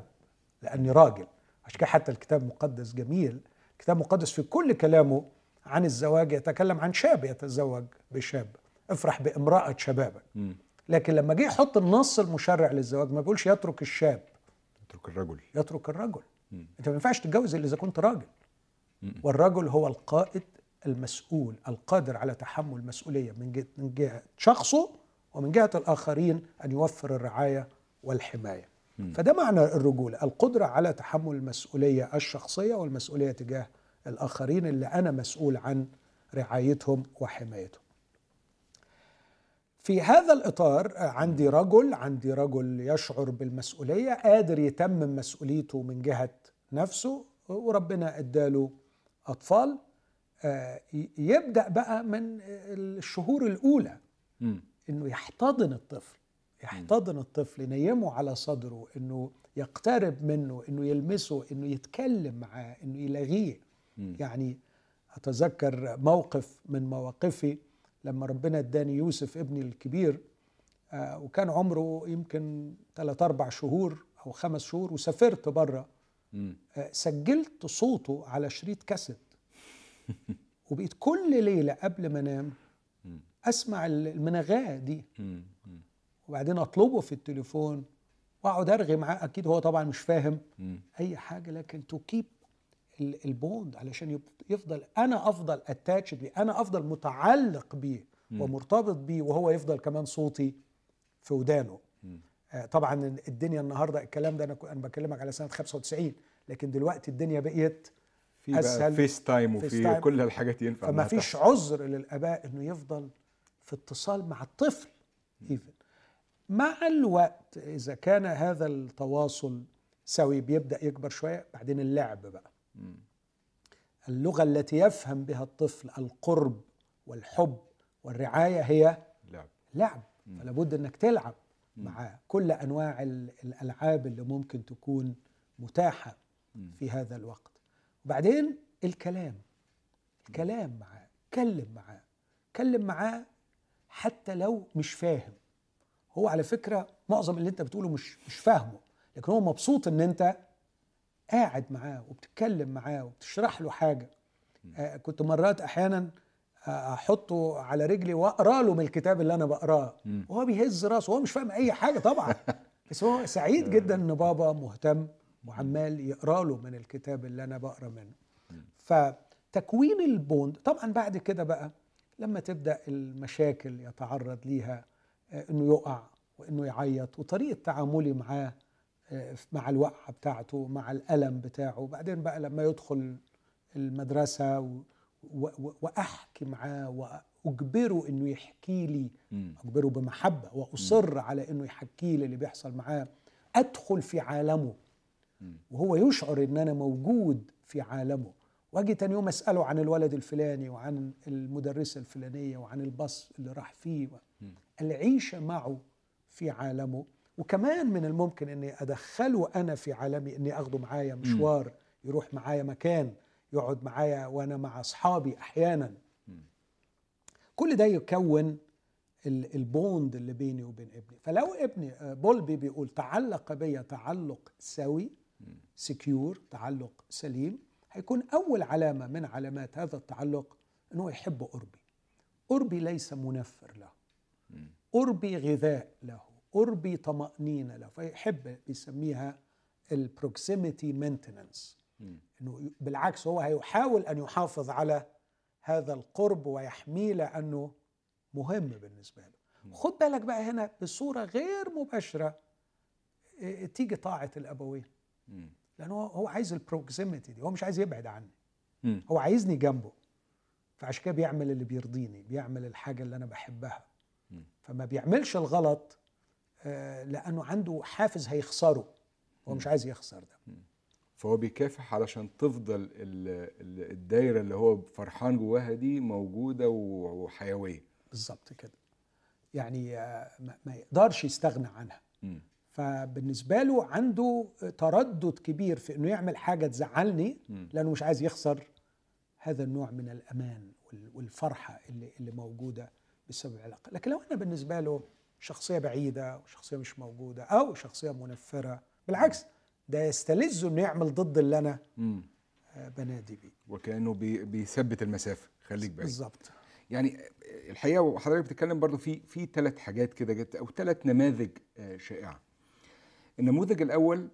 لأني راجل. عشان كده حتى الكتاب المقدس جميل. الكتاب المقدس في كل كلامه عن الزواج يتكلم عن شاب يتزوج بشاب. افرح بامرأة شبابك. لكن لما جه يحط النص المشرع للزواج ما بيقولش يترك الشاب. اترك الرجل. يترك الرجل. م. أنت ما ينفعش تتجوز إلا إذا كنت راجل. والرجل هو القائد المسؤول القادر على تحمل مسؤولية من جهة من جهة شخصه ومن جهة الآخرين أن يوفر الرعاية والحماية. فده معنى الرجولة القدرة على تحمل المسؤولية الشخصية والمسؤولية تجاه الآخرين اللي أنا مسؤول عن رعايتهم وحمايتهم. في هذا الإطار عندي رجل عندي رجل يشعر بالمسؤولية قادر يتمم مسؤوليته من جهة نفسه وربنا اداله أطفال. آه، ي- يبدأ بقى من الشهور الأولى م. إنه يحتضن الطفل يحتضن الطفل ينيمه على صدره إنه يقترب منه إنه يلمسه إنه يتكلم معاه إنه يلاغيه يعني أتذكر موقف من مواقفي لما ربنا اداني يوسف ابني الكبير آه، وكان عمره يمكن ثلاث أربع شهور أو خمس شهور وسافرت بره. آه، سجلت صوته على شريط كاسيت وبقيت كل ليلة قبل ما أنام أسمع المناغاه دي. وبعدين أطلبه في التليفون وأقعد أرغي معاه. أكيد هو طبعا مش فاهم. أي حاجة لكن to keep ال bond علشان يفضل أنا أفضل attached بيه أنا أفضل متعلق بيه ومرتبط بيه وهو يفضل كمان صوتي في ودانه. آه، طبعا الدنيا النهارده الكلام ده أنا أنا بكلمك على سنة 95 لكن دلوقتي الدنيا بقيت في أسهل. FaceTime face وفي time. كل الحاجات ينفع فما فيش تحصل. عذر للآباء إنه يفضل في اتصال مع الطفل even مع الوقت إذا كان هذا التواصل سوي بيبدأ يكبر شوية بعدين اللعب بقى. اللغة التي يفهم بها الطفل القرب والحب والرعاية هي لعب. لعب. فلا بد إنك تلعب مع كل أنواع ال- الألعاب اللي ممكن تكون متاحة في هذا الوقت. وبعدين الكلام الكلام معاه كلم معاه كلم معاه حتى لو مش فاهم. هو على فكرة معظم اللي انت بتقوله مش مش فاهمه لكن هو مبسوط ان انت قاعد معاه وبتتكلم معاه وبتشرح له حاجة. آه كنت مرات أحيانا آه، أحطه على رجلي وأقرأ له من الكتاب اللي أنا بقرأه. وهو بيهز راسه وهو مش فاهم أي حاجة طبعا. بس هو سعيد جدا إن بابا مهتم وعمال يقرأ له من الكتاب اللي أنا بقرأ منه. فتكوين البوند طبعا بعد كده بقى لما تبدأ المشاكل يتعرض ليها آه، إنه يقع وإنه يعيط وطريقة تعاملي معاه آه، مع الوقعة بتاعته مع الألم بتاعه. وبعدين بقى لما يدخل المدرسة و و و وأحكي معاه وأجبره إنه يحكي لي أجبره بمحبة وأصر على إنه يحكي لي اللي بيحصل معاه أدخل في عالمه. وهو يشعر ان أنا موجود في عالمه. وأجي تاني يوم أسأله عن الولد الفلاني وعن المدرسة الفلانية وعن الباص اللي راح فيه أعيش معه في عالمه. وكمان من الممكن إني أدخله أنا في عالمي إني أخده معايا مشوار يروح معايا مكان يقعد معايا وأنا مع أصحابي أحيانا. كل ده يكون ال- ال bond اللي بيني وبين ابني. فلو ابني آه، بولبي بيقول تعلق بي تعلق سوي Secure تعلق سليم. هيكون أول علامة من علامات هذا التعلق انه يحب قربي قربي ليس منفر له. قربي غذاء له. قربي طمأنينة له. فيحب بيسميها ال proximity maintenance إنه بالعكس هو هيحاول أن يحافظ على هذا القرب ويحميه لأنه مهم بالنسبة له. خد بالك بقى هنا بصورة غير مباشرة إيه، تيجي طاعة الأبوين. لأنه هو- عايز البروكسيميتي دي هو مش عايز يبعد عني. مم. هو عايزني جنبه. فعشان كده بيعمل اللي بيرضيني بيعمل الحاجة اللي أنا بحبها. فما بيعملش الغلط آه، لأنه عنده حافز هيخسره. هو مش عايز يخسر ده. فهو بيكافح علشان تفضل ال- ال- الدايرة اللي هو فرحان جواها دي موجودة وحيوية. بالظبط كده. يعني آه، ما ما يقدرش يستغنى عنها. مم. فبالنسبة له عنده تردد كبير في إنه يعمل حاجة تزعلني لأنه مش عايز يخسر هذا النوع من الأمان وال- والفرحة اللي اللي موجودة بسبب العلاقة. لكن لو أنا بالنسبة له شخصية بعيدة وشخصية مش موجودة أو شخصية منفرة بالعكس ده يستلذ إنه يعمل ضد اللي أنا. آه، بنادي بيه. وكأنه بي بيثبت المسافة. خليك بعيد. بالظبط. يعني الحقيقة وحضرتك بتتكلم برضو في في ثلاث حاجات كده جت أو ثلاث نماذج آه، شائعة. النموذج الأول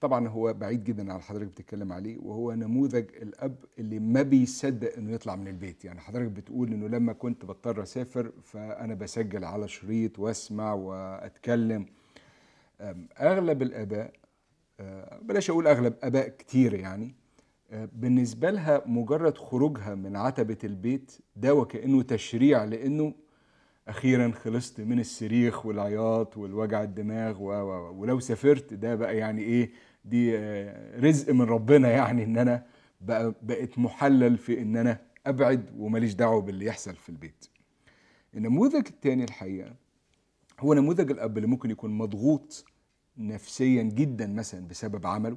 طبعا هو بعيد جدا عن حضرتك بتتكلم عليه وهو نموذج الأب اللي ما بيصدق إنه يطلع من البيت. يعني حضرتك بتقول إنه لما كنت بضطر أسافر فأنا بسجل على شريط وأسمع وأتكلم. أغلب الآباء آه، بلاش أقول أغلب آباء كتير يعني آه، بالنسبة لها مجرد خروجها من عتبة البيت ده وكأنه تشريع لإنه أخيرا خلصت من الصريخ والعياط والوجع الدماغ و و ولو سافرت ده بقى يعني إيه دي آه، رزق من ربنا يعني إن أنا بقى بقت محلل في إن أنا أبعد وماليش دعوة باللي يحصل في البيت. النموذج الثاني الحقيقة هو نموذج الأب اللي ممكن يكون مضغوط نفسيا جدا مثلا بسبب عمله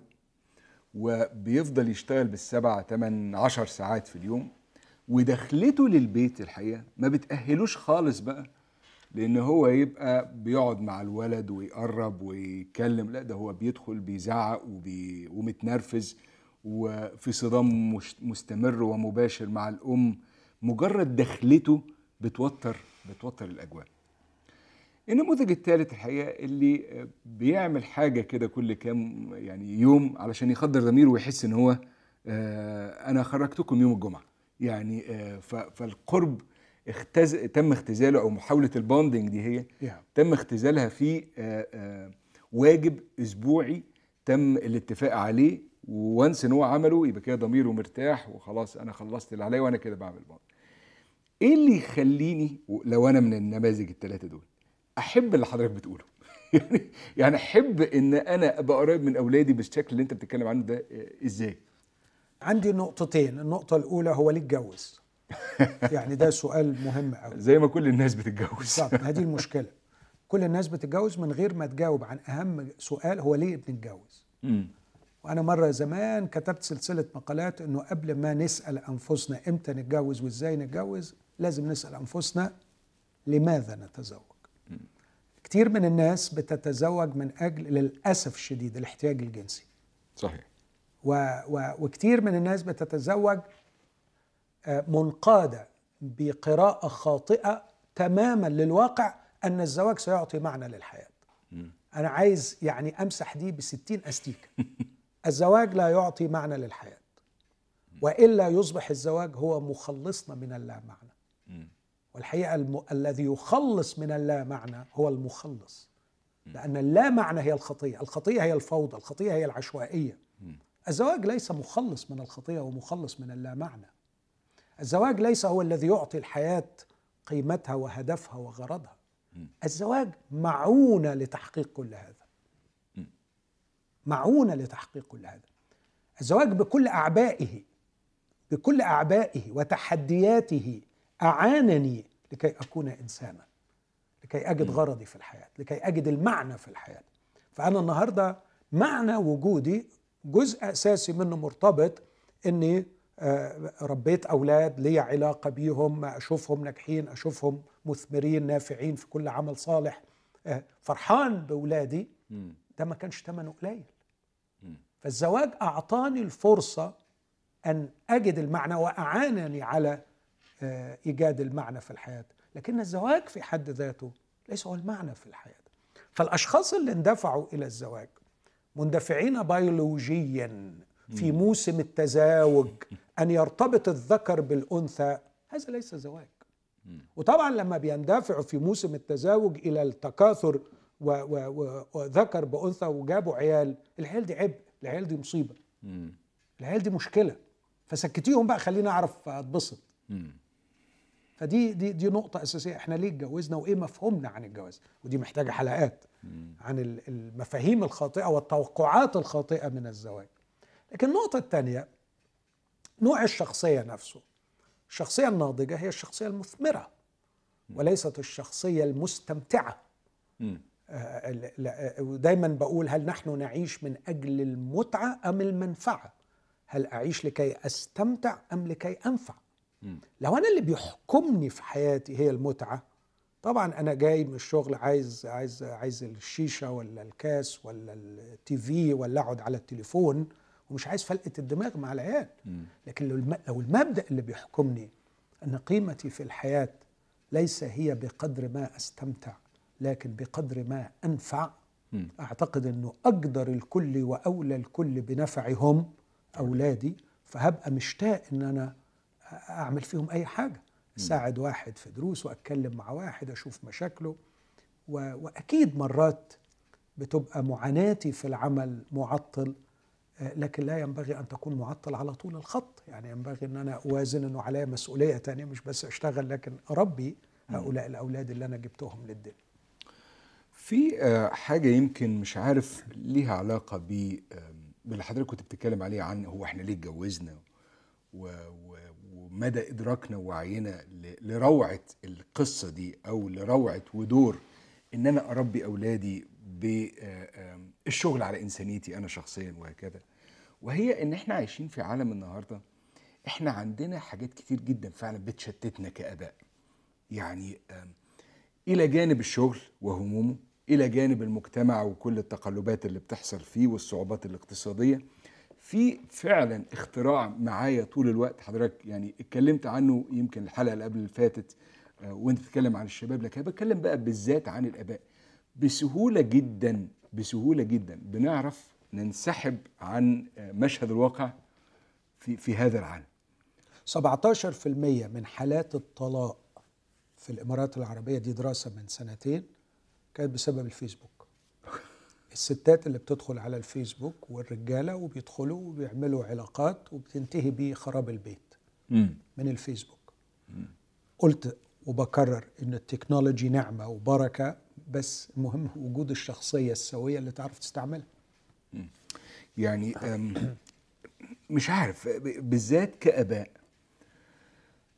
وبيفضل يشتغل بالسبع تمن عشر ساعات في اليوم. ودخلته للبيت الحقيقة ما بتأهلوش خالص بقى لأن هو يبقى بيقعد مع الولد ويقرب ويتكلم لا ده هو بيدخل بيزعق وبي ومتنرفز وفي صدام مستمر ومباشر مع الأم مجرد دخلته بتوتر بتوتر الأجواء. النموذج الثالث الحقيقة اللي بيعمل حاجة كده كل كام يعني يوم علشان يخدر ضميره ويحس إن هو آه، أنا خرجتكم يوم الجمعة. يعني آه، فالقرب اختز... تم اختزاله أو محاولة ال bonding دي هي Yeah. تم اختزالها في آه، آه، واجب أسبوعي تم الاتفاق عليه. و once إن هو عمله يبقى كده ضميره مرتاح وخلاص أنا خلصت اللي عليا وأنا كده بعمل bond إيه اللي يخليني لو أنا من النماذج الثلاثه دول أحب اللي حضرتك بتقوله؟ يعني يعني أحب إن أنا أبقى قريب من أولادي بالشكل اللي أنت بتتكلم عنه ده إزاي؟ عندي نقطتين النقطة الأولى هو ليه اتجوز يعني ده سؤال مهم قوي زي ما كل الناس بتتجوز. بالظبط هذه المشكلة. كل الناس بتتجوز من غير ما تجاوب عن أهم سؤال هو ليه بنتجوز مم. وأنا مرة زمان كتبت سلسلة مقالات إنه قبل ما نسأل أنفسنا إمتى نتجوز وإزاي نتجوز لازم نسأل أنفسنا لماذا نتزوج. كتير من الناس بتتزوج من أجل للأسف الشديد الاحتياج الجنسي. صحيح. و و وكتير من الناس بتتزوج آه، منقادة بقراءة خاطئة تماما للواقع أن الزواج سيعطي معنى للحياة. أنا عايز يعني أمسح دي بستين أستيكة. الزواج لا يعطي معنى للحياة وإلا يصبح الزواج هو مخلصنا من اللا معنى والحقيقة الم... الذي يخلص من اللا معنى هو المخلص لأن اللا معنى هي الخطية الخطية هي الفوضى الخطية هي العشوائية. الزواج ليس مخلص من الخطية ومخلص من اللا معنى الزواج ليس هو الذي يعطي الحياة قيمتها وهدفها وغرضها. الزواج معونة لتحقيق كل هذا. معونة لتحقيق كل هذا. الزواج بكل أعبائه بكل أعبائه وتحدياته أعانني لكي أكون إنسانا لكي أجد غرضي في الحياة لكي أجد المعنى في الحياة. فأنا النهارده معنى وجودي جزء أساسي منه مرتبط إني آه، ربيت أولاد لي علاقة بيهم أشوفهم ناجحين أشوفهم مثمرين نافعين في كل عمل صالح. آه، فرحان بأولادي. ده ما كانش ثمنه قليل. فالزواج أعطاني الفرصة أن أجد المعنى وأعانني على آه، إيجاد المعنى في الحياة. لكن الزواج في حد ذاته ليس هو المعنى في الحياة. فالأشخاص اللي اندفعوا إلى الزواج مندفعين بيولوجيا في موسم التزاوج أن يرتبط الذكر بالأنثى. هذا ليس زواج. وطبعا لما بيندفعوا في موسم التزاوج إلى التكاثر وذكر بأنثى وجابوا عيال العيال دي عبء العيال دي مصيبة. العيال دي مشكلة. فسكتيهم بقى خليني أعرف أتبسط. فدي دي دي نقطة أساسية. إحنا ليه اتجوزنا وإيه مفهومنا عن الجواز؟ ودي محتاجة حلقات عن ال- المفاهيم الخاطئة والتوقعات الخاطئة من الزواج. لكن النقطة الثانية نوع الشخصية نفسه. الشخصية الناضجة هي الشخصية المثمرة وليست الشخصية المستمتعة. آه، آه، ودايما بقول هل نحن نعيش من أجل المتعة أم المنفعة؟ هل أعيش لكي أستمتع أم لكي أنفع. لو أنا اللي بيحكمني في حياتي هي المتعة طبعا أنا جاي من الشغل عايز عايز عايز الشيشة ولا الكاس ولا التي في ولا أقعد على التليفون ومش عايز فلقة الدماغ مع العيال. لكن لو لو المبدأ اللي بيحكمني إن قيمتي في الحياة ليس هي بقدر ما أستمتع لكن بقدر ما أنفع. أعتقد إنه أقدر الكل وأولى الكل بنفعهم أولادي فهبقى مشتاق إن أنا أعمل فيهم أي حاجة. أساعد واحد في دروس وأتكلم مع واحد أشوف مشاكله. و... وأكيد مرات بتبقى معاناتي في العمل معطل آه، لكن لا ينبغي أن تكون معطل على طول الخط. يعني ينبغي أن أنا أوازن إنه عليا مسؤولية تانية مش بس أشتغل لكن اربي هؤلاء الأولاد اللي أنا جبتهم للدنيا في آه، حاجة يمكن مش عارف ليها علاقة ب باللي حضرتك كنت بتتكلم عليه عن هو إحنا ليه اتجوزنا و- و- ومدى إدراكنا ووعينا ل- لروعة القصة دي أو لروعة ودور إن أنا أربي أولادي بالشغل على إنسانيتي أنا شخصيا وهكذا. وهي إن إحنا عايشين في عالم النهاردة إحنا عندنا حاجات كتير جدا فعلا بتشتتنا كآباء يعني إلى جانب الشغل وهمومه إلى جانب المجتمع وكل التقلبات اللي بتحصل فيه والصعوبات الاقتصادية في فعلا اختراع معايا طول الوقت. حضرتك يعني اتكلمت عنه يمكن الحلقة اللي قبل اللي فاتت آه، وانت بتتكلم عن الشباب. لكن أنا بتكلم بقى بالذات عن الآباء. بسهولة جدا بسهولة جدا بنعرف ننسحب عن آه، مشهد الواقع في في هذا العالم. 17% من حالات الطلاق في الإمارات العربية دي دراسة من سنتين كانت بسبب الفيسبوك. الستات اللي بتدخل على الفيسبوك والرجالة وبيدخلوا وبيعملوا علاقات وبتنتهي بخراب البيت امم من الفيسبوك. قلت وبكرر إن التكنولوجي نعمة وبركة بس المهم وجود الشخصية السوية اللي تعرف تستعملها. يعني مش عارف بالذات كآباء.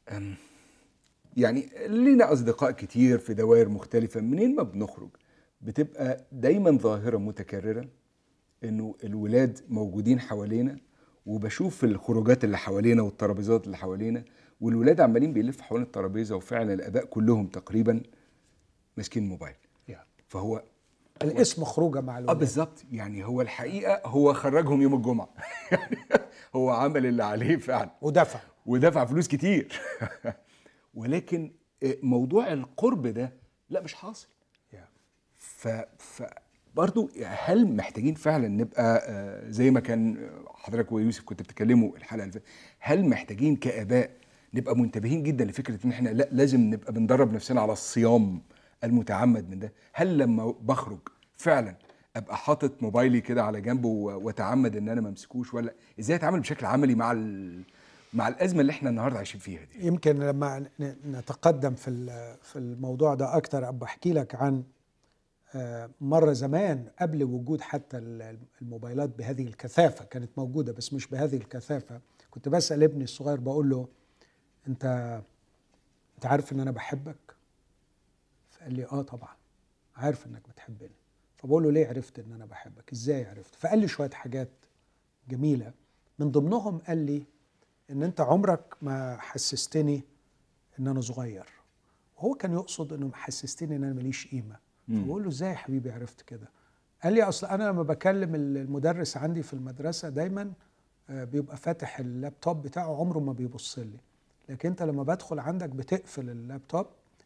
أم، يعني لينا أصدقاء كتير في دوائر مختلفة منين ما بنخرج؟ بتبقى دايما ظاهرة متكررة إنه الولاد موجودين حوالينا وبشوف الخروجات اللي حوالينا والترابيزات اللي حوالينا والولاد عمالين بيلفوا حوالين الترابيزة وفعلا الآباء كلهم تقريبا ماسكين موبايل. فهو الاسم خروجة مع آه الولاد بالظبط. يعني هو الحقيقة هو خرجهم يوم الجمعة. هو عمل اللي عليه فعلا. ودفع. ودفع فلوس كتير. ولكن آه، موضوع القرب ده لا مش حاصل. ف ف برضو هل محتاجين فعلا نبقى آه، زي ما كان حضرتك ويوسف كنت بتتكلموا الحلقة اللي هل محتاجين كاباء نبقى منتبهين جدا لفكرة إن إحنا لأ لازم نبقى بندرب نفسنا على الصيام المتعمد من ده؟ هل لما بخرج فعلا أبقى حاطط موبايلي كده على جنبه وأتعمد إن أنا ما أمسكوش ولا إزاي أتعامل بشكل عملي مع ال... مع الأزمة اللي إحنا النهارده عايشين فيها دي؟ يمكن لما نتقدم في في الموضوع ده أكتر أبقى أحكي لك عن آه، مرة زمان قبل وجود حتى ال- الموبايلات بهذه الكثافة كانت موجودة بس مش بهذه الكثافة كنت بسأل ابني الصغير بقول له أنت أنت عارف إن أنا بحبك؟ فقال لي آه طبعا عارف إنك بتحبني. فبقول له ليه عرفت إن أنا بحبك؟ إزاي عرفت؟ فقال لي شوية حاجات جميلة. من ضمنهم قال لي إن أنت عمرك ما حسستني إن أنا صغير. وهو كان يقصد إنه حسستني إن أنا ماليش قيمة. مم. فبقول له إزاي يا حبيبي عرفت كده؟ قال لي أصل أنا لما بكلم المدرس عندي في المدرسة دايما آه، بيبقى فاتح اللابتوب بتاعه عمره ما بيبص لي. لكن أنت لما بدخل عندك بتقفل اللابتوب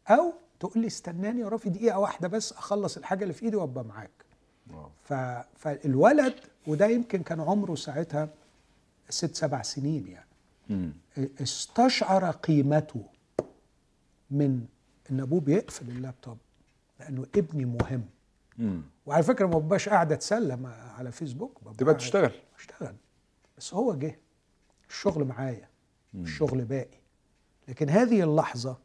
أو تقول لي استناني يا رافي دقيقة واحدة بس أخلص الحاجة اللي في إيدي وأبقى معاك. ف... فالولد وده يمكن كان عمره ساعتها ست سبع سنين يعني مم. استشعر قيمته من إن أبوه بيقفل اللابتوب. لأنه ابني مهم. مم. وعلى فكرة ما ببقاش قاعد اتسلى على فيسبوك. تبقى تشتغل. أشتغل. بس هو جه. الشغل معايا. الشغل باقي. لكن هذه اللحظة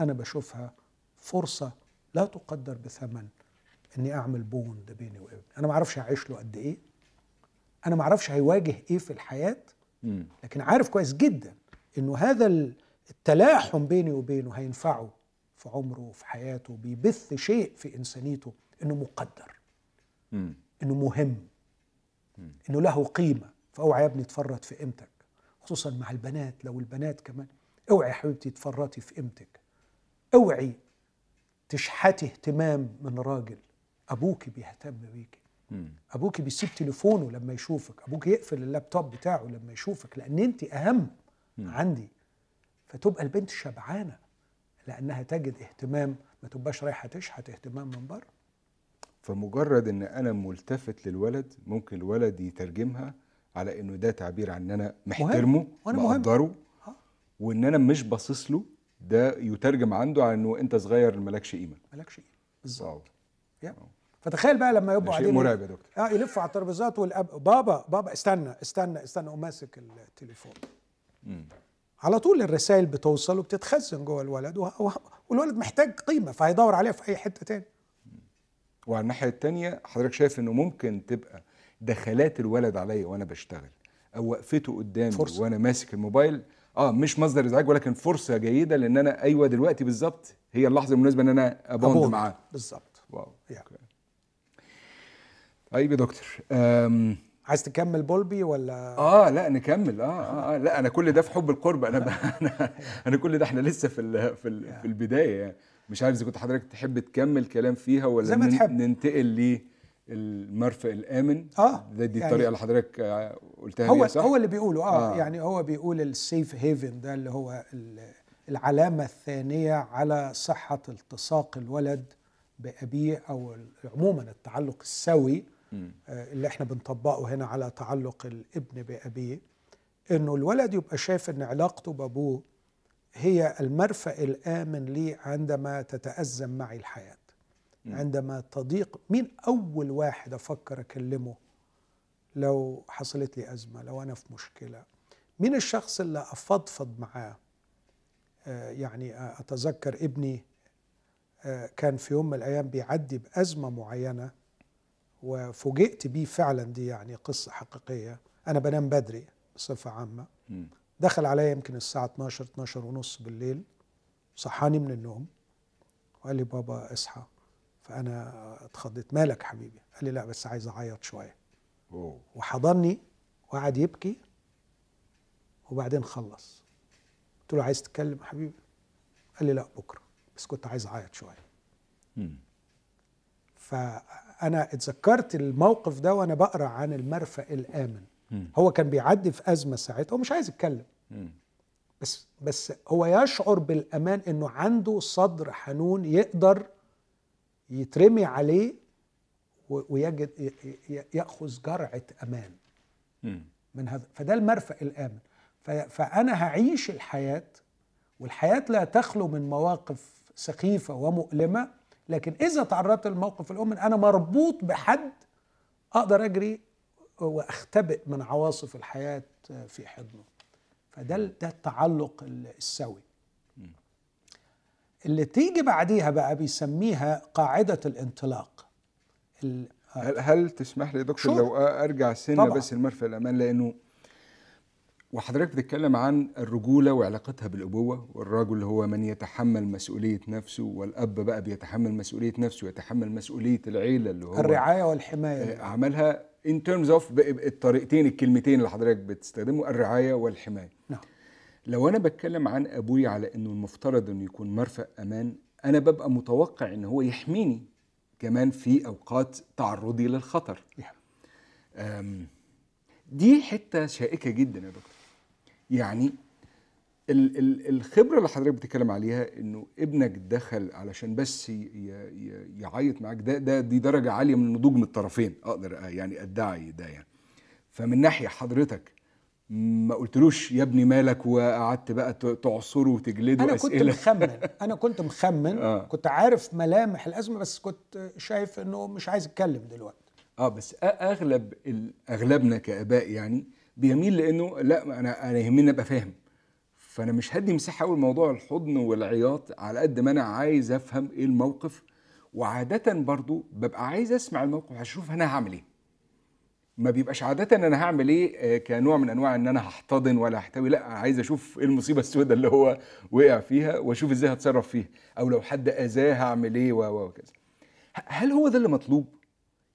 أنا بشوفها فرصة لا تقدر بثمن إني أعمل بوند بيني وابني أنا ما أعرفش هعيش له قد إيه. أنا ما أعرفش هيواجه إيه في الحياة. لكن عارف كويس جدا إنه هذا التلاحم بيني وبينه هينفعه. في عمره وفي حياته بيبث شيء في إنسانيته إنه مقدر مم. إنه مهم إنه له قيمة. فأوعى يا ابني تفرط في قيمتك خصوصا مع البنات. لو البنات كمان اوعي يا حبيبتي تفرطي في قيمتك. اوعي تشحتي اهتمام من راجل. أبوك بيهتم بيكي مم. أبوك بيسيب تليفونه لما يشوفك. أبوك يقفل اللابتوب بتاعه لما يشوفك لأن أنت أهم عندي. فتبقى البنت شبعانة. لأنها تجد اهتمام ما تبقاش رايحة تشحت اهتمام من بره. فمجرد إن أنا ملتفت للولد ممكن الولد يترجمها على إنه ده تعبير عن إن أنا محترمه. مقدره آه. وإن أنا مش باصص له ده يترجم عنده على إنه أنت صغير مالكش قيمة. مالكش قيمة. بالظبط. فتخيل بقى لما يبقوا شيء قاعدين مرعب يا دكتور. آه يلفوا على الترابيزات والأب بابا بابا استنى استنى استنى وماسك التليفون. مم. على طول الرسائل بتوصل وبتتخزن جوه الولد والولد محتاج قيمة فهيدور عليها في أي حتة تاني وعلى الناحية التانية حضرتك شايف إنه ممكن تبقى دخلات الولد عليا وأنا بشتغل أو وقفته قدامي فرصة. وأنا ماسك الموبايل آه مش مصدر إزعاج ولكن فرصة جيدة لأن أنا أيوه دلوقتي بالظبط هي اللحظة المناسبة إن أنا أ bond. معاه بالظبط wow. Okay. طيب يا دكتور عايز تكمل بولبي ولا؟ آه لا نكمل. آه آه, آه. لا أنا كل ده في حب القرب. أنا ب... أنا أنا كل ده إحنا لسه في ال... في ال... في البداية يعني. مش عارف إذا كنت حضرتك تحب تكمل كلام فيها ولا زي ما نن- تحب. ننتقل للمرفأ الآمن؟ آه، ده دي يعني الطريقة اللي حضرتك آه، قلتها هو صح؟ هو اللي بيقوله. آه, آه. يعني هو بيقول السيف هيفن ده اللي هو ال- العلامة الثانية على صحة التصاق الولد بأبيه أو عموما التعلق السوي اللي إحنا بنطبقه هنا على تعلق الابن بأبيه إنه الولد يبقى شايف إن علاقته بأبوه هي المرفأ الآمن لي عندما تتأزم معي الحياة. عندما تضيق مين أول واحد أفكر أكلمه لو حصلت لي أزمة لو أنا في مشكلة؟ مين الشخص اللي أفضفض معاه؟ آه، يعني آه، أتذكر ابني آه، كان في يوم من الأيام بيعدي بأزمة معينة وفوجئت بيه فعلا دي يعني قصة حقيقية. أنا بنام بدري بصفة عامة. مم. دخل عليا يمكن الساعة 12 12 ونص بالليل. صحاني من النوم. وقال لي بابا اصحى. فأنا اتخضيت. مالك حبيبي؟ قال لي لا بس عايز أعيط شوية. أوه. وحضني وقعد يبكي. وبعدين خلص. قلت له عايز تتكلم حبيبي؟ قال لي لا بكرة بس كنت عايز أعيط شوية. مم. فانا اتذكرت الموقف ده وأنا بقرأ عن المرفأ الآمن. هو كان بيعدي في أزمة ساعتها هو مش عايز يتكلم. بس بس هو يشعر بالأمان إنه عنده صدر حنون يقدر يترمي عليه ويجد يأخذ جرعة أمان. من هذا فده المرفأ الآمن فأنا هعيش الحياة والحياة لا تخلو من مواقف سخيفة ومؤلمة لكن إذا تعرضت للموقف الأمن أنا مربوط بحد أقدر أجري وأختبئ من عواصف الحياة في حضنه فده ده التعلق ال- السوي اللي تيجي بعديها بقى بيسميها قاعدة الانطلاق ال- هل, هل تسمح لي دكتور. لو أرجع سنه طبعا. بس المرفأ الأمان لأنه وحضرتك بتتكلم عن الرجولة وعلاقتها بالأبوة والرجل هو من يتحمل مسؤولية نفسه والأب بقى بيتحمل مسؤولية نفسه ويتحمل مسؤولية العيلة اللي هو الرعاية آه، والحماية عملها in terms of ب- الطريقتين الكلمتين اللي حضرتك بتستخدمه الرعاية والحماية. نعم. لو أنا بتكلم عن أبوي على إنه المفترض إنه يكون مرفأ أمان أنا ببقى متوقع إن هو يحميني كمان في أوقات تعرضي للخطر. نعم. دي حتة شائكة جدا يا دكتور. يعني ال ال الخبرة اللي حضرتك بتتكلم عليها إنه ابنك دخل علشان بس ي- ي- يعيط معاك ده ده دي درجة عالية من النضوج من الطرفين أقدر يعني أدعي ده يعني. فمن ناحية حضرتك ما قلتلوش يا ابني مالك وقعدت بقى تعصره وتجلده أنا كنت أسئلة؟ مخمن أنا كنت مخمن آه. كنت عارف ملامح الأزمة بس كنت شايف إنه مش عايز اتكلم دلوقتي. آه بس أغلب أغلبنا كآباء يعني بيميل لأنه لا أنا أنا يهمني ابقى فاهم. فانا مش هدي مساحة قوي لموضوع الحضن والعياط على قد ما أنا عايز أفهم إيه الموقف. وعادة برضو ببقى عايز أسمع الموقف هشوف أنا هعمل إيه. ما بيبقاش عادة أنا هعمل إيه آه، كنوع من أنواع إن أنا هحتضن ولا هحتوي. لا عايز أشوف إيه المصيبة السوداء اللي هو وقع فيها وأشوف إزاي هتصرف فيها. أو لو حد أذاه هعمل إيه وكذا. هل هو ده اللي مطلوب؟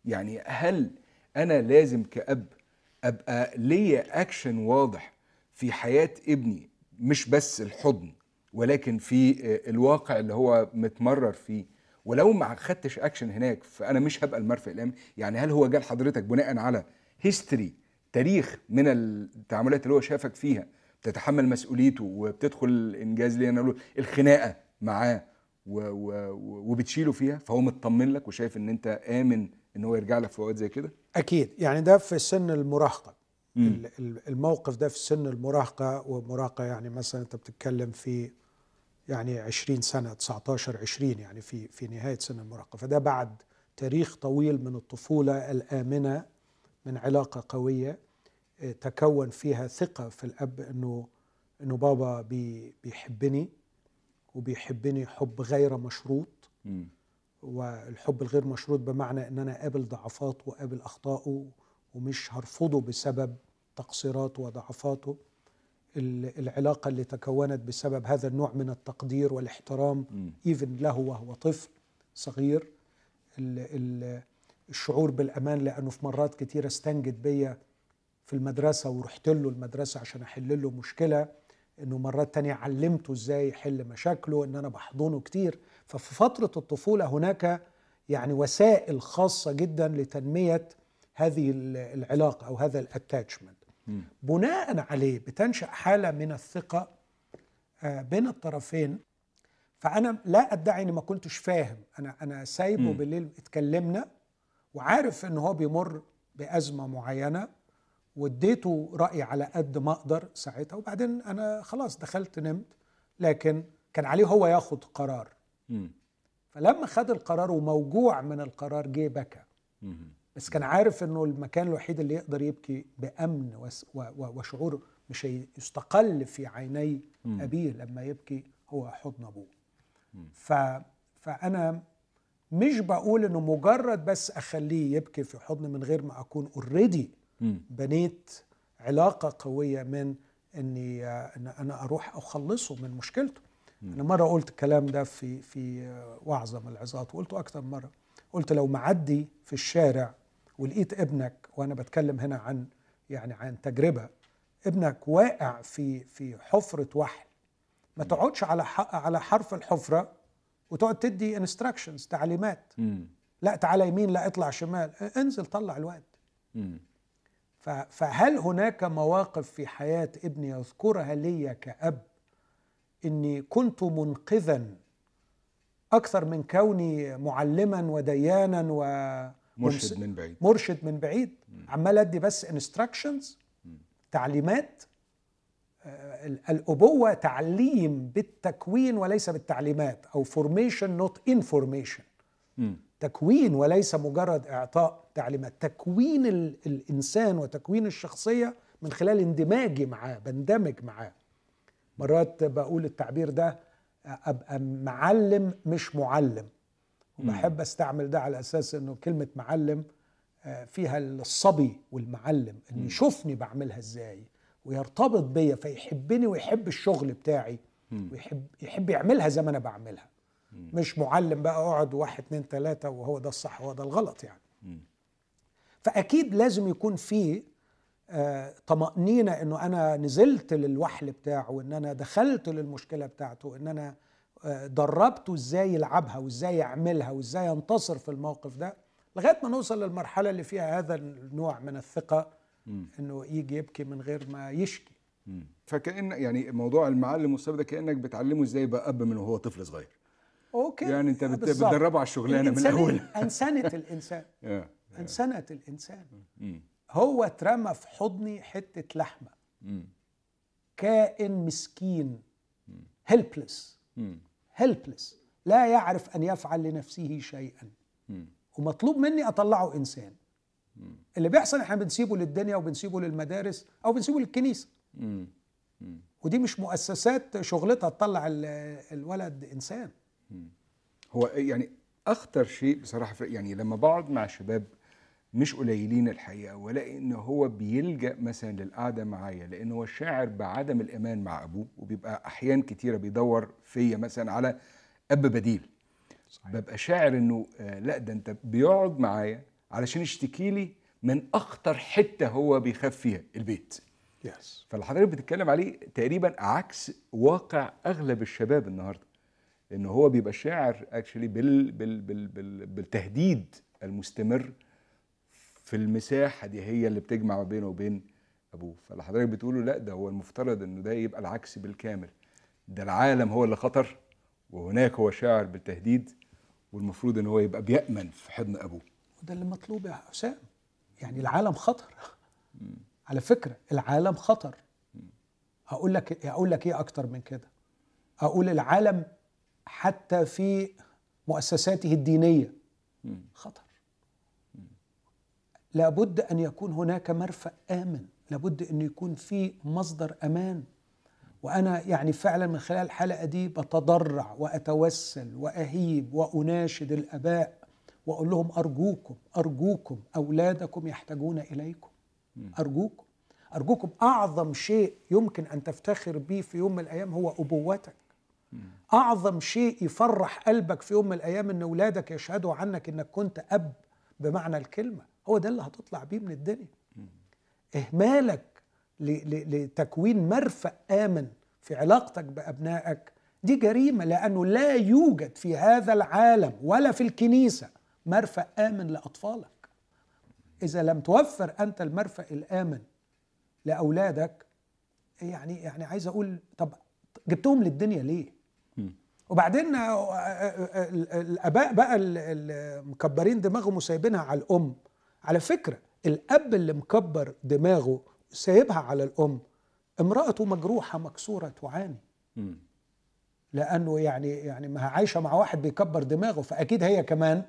يعني هل أنا لازم كأب أبقى ليا اكشن واضح في حياة ابني مش بس الحضن ولكن في آه، الواقع اللي هو متمرر فيه. ولو ما خدتش اكشن هناك فأنا مش هبقى المرفق الامن يعني هل هو جال حضرتك بناء على history تاريخ من التعاملات اللي هو شافك فيها بتتحمل مسؤوليته وبتدخل الانجاز أقوله الخناقة معاه وبتشيله فيها فهو مطمن لك وشايف إن أنت آمن إن هو يرجع لك في اوقات زي كده؟ أكيد. يعني ده في سن المراهقة. مم. الموقف ده في سن المراهقة ومراهقة يعني مثلا أنت بتتكلم في يعني 20 سنة 19 20 يعني في في نهاية سن المراهقة. فده بعد تاريخ طويل من الطفولة الآمنة من علاقة قوية آه، تكون فيها ثقة في الأب إنه إنه بابا بي بيحبني وبيحبني حب غير مشروط. مم. والحب الغير مشروط بمعنى إن أنا قابل ضعفاته وقابل أخطائه ومش هرفضه بسبب تقصيراته وضعفاته. ال- العلاقة اللي تكونت بسبب هذا النوع من التقدير والاحترام. ايفن له وهو طفل صغير. ال ال الشعور بالأمان لأنه في مرات كتيرة استنجد بيا في المدرسة ورحت له المدرسة عشان أحل له مشكلة إنه مرات تانية علمته إزاي يحل مشاكله إن أنا بحضنه كتير. ففي فترة الطفولة هناك يعني وسائل خاصة جدا لتنمية هذه ال- العلاقة أو هذا الاتاتشمنت. بناء عليه بتنشأ حالة من الثقة آه، بين الطرفين. فأنا لا أدعي إني ما كنتش فاهم. أنا أنا سايبه مم. بالليل اتكلمنا وعارف إن هو بيمر بأزمة معينة واديته رايي على قد ما أقدر ساعتها. وبعدين أنا خلاص دخلت نمت لكن كان عليه هو ياخد قرار. فلما خد القرار وموجوع من القرار جه بكى. بس كان عارف إنه المكان الوحيد اللي يقدر يبكي بأمن وشعور مش يستقل في عيني. أبيه لما يبكي هو حضن أبوه. ف فأنا مش بقول إنه مجرد بس أخليه يبكي في حضن من غير ما أكون اوريدي. بنيت علاقة قوية من إني إن أنا أروح أخلصه من مشكلته أنا مرة قلت الكلام ده في في وعظه من العظات وقلته أكتر من مرة. قلت لو معدي في الشارع ولقيت ابنك وأنا بتكلم هنا عن يعني عن تجربة ابنك واقع في في حفرة وحل ما تقعدش على على حرف الحفرة وتقعد تدي انستراكشنز تعليمات. مم. لا تعالى يمين لا اطلع شمال انزل طلع الواد. فهل هناك مواقف في حياة ابني يذكرها لي كأب؟ إني كنت منقذا أكثر من كوني معلما ودايما مرشد من بعيد. مرشد من بعيد. عمال أدي بس instructions تعليمات. آه، ال- الأبوة تعليم بالتكوين وليس بالتعليمات أو formation not information. تكوين وليس مجرد إعطاء تعليمات. تكوين ال- الإنسان وتكوين الشخصية من خلال اندماجي معاه بندمج معاه. مرات بقول التعبير ده أبقى معلم مش معلم. وبحب أستعمل ده على أساس إنه كلمة معلم آه، فيها الصبي والمعلم إن يشوفني بعملها إزاي ويرتبط بيا فيحبني ويحب الشغل بتاعي ويحب يحب يعملها زي ما أنا بعملها. مش معلم بقى أقعد واحد اتنين تلاتة وهو ده الصح وهو ده الغلط يعني. فأكيد لازم يكون في طمأنينة إنه أنا نزلت للوحل بتاعه وان أنا دخلت للمشكلة بتاعته وان أنا آه، دربته إزاي يلعبها وإزاي يعملها وإزاي ينتصر في الموقف ده لغاية ما نوصل للمرحلة اللي فيها هذا النوع من الثقة إنه يجي يبكي من غير ما يشكي. فكأن يعني موضوع المعلم والصبر ده كأنك بتعلمه إزاي يبقى أب من وهو طفل صغير أوكي يعني أنت بت-. بتدربه على الشغلانة من الأول أنسنة الإنسان آه. أنسنة الإنسان مم. هو اترمى في حضني حتة لحمة. مم. كائن مسكين. Helpless. Helpless لا يعرف أن يفعل لنفسه شيئا. مم. ومطلوب مني أطلعه إنسان. اللي بيحصل إحنا بنسيبه للدنيا وبنسيبه للمدارس أو بنسيبه للكنيسة. ودي مش مؤسسات شغلتها تطلع ال- الولد إنسان. هو يعني أخطر شيء بصراحة يعني لما بقعد مع شباب مش قليلين الحقيقة والاقي ان هو بيلجأ مثلا للقعدة معايا لأن هو شاعر بعدم الامان مع أبوه وبيبقى أحيان كتيرة بيدور فيا مثلا على أب بديل. صحيح. ببقى شاعر إنه آه لأ ده أنت بيقعد معايا علشان يشتكي لي من أخطر حتة هو بيخاف فيها البيت. يس فاللي حضرتك بتتكلم عليه تقريبا عكس واقع أغلب الشباب النهارده إن هو بيبقى شاعر اكشلي بال بال بال بال بالتهديد المستمر في المساحة دي هي اللي بتجمع ما بينه وبين أبوه. فاللي حضرتك بتقوله لا ده هو المفترض إنه ده يبقى العكس بالكامل. ده العالم هو اللي خطر وهناك هو شاعر بالتهديد والمفروض إن هو يبقى بيأمن في حضن أبوه. وده اللي مطلوب يا حسام. يعني العالم خطر. على فكرة العالم خطر. أقول لك أقول لك إيه أكتر من كده. أقول العالم حتى في مؤسساته الدينية خطر. لابد أن يكون هناك مرفأ آمن. لابد أن يكون في مصدر أمان. وأنا يعني فعلا من خلال الحلقة دي بتضرع وأتوسل وأهيب وأناشد الأباء وأقول لهم أرجوكم أرجوكم أولادكم يحتاجون إليكم. أرجوكم. أرجوكم. أعظم شيء يمكن أن تفتخر به في يوم من الأيام هو أبوتك. أعظم شيء يفرح قلبك في يوم من الأيام إن أولادك يشهدوا عنك إنك كنت أب بمعنى الكلمة. هو ده اللي هتطلع بيه من الدنيا. إهمالك لتكوين مرفأ آمن في علاقتك بأبنائك دي جريمة لأنه لا يوجد في هذا العالم ولا في الكنيسة مرفأ آمن لأطفالك. إذا لم توفر أنت المرفأ الآمن لأولادك يعني يعني عايز أقول طب جبتهم للدنيا ليه؟ وبعدين آه، آه، آه، ال- الآباء بقى ال- المكبرين دماغهم وسايبينها على الأم. على فكرة الأب اللي مكبر دماغه سايبها على الأم امرأته مجروحة مكسورة تعاني. مم. لأنه يعني يعني ما هي عايشة مع واحد بيكبر دماغه فأكيد هي كمان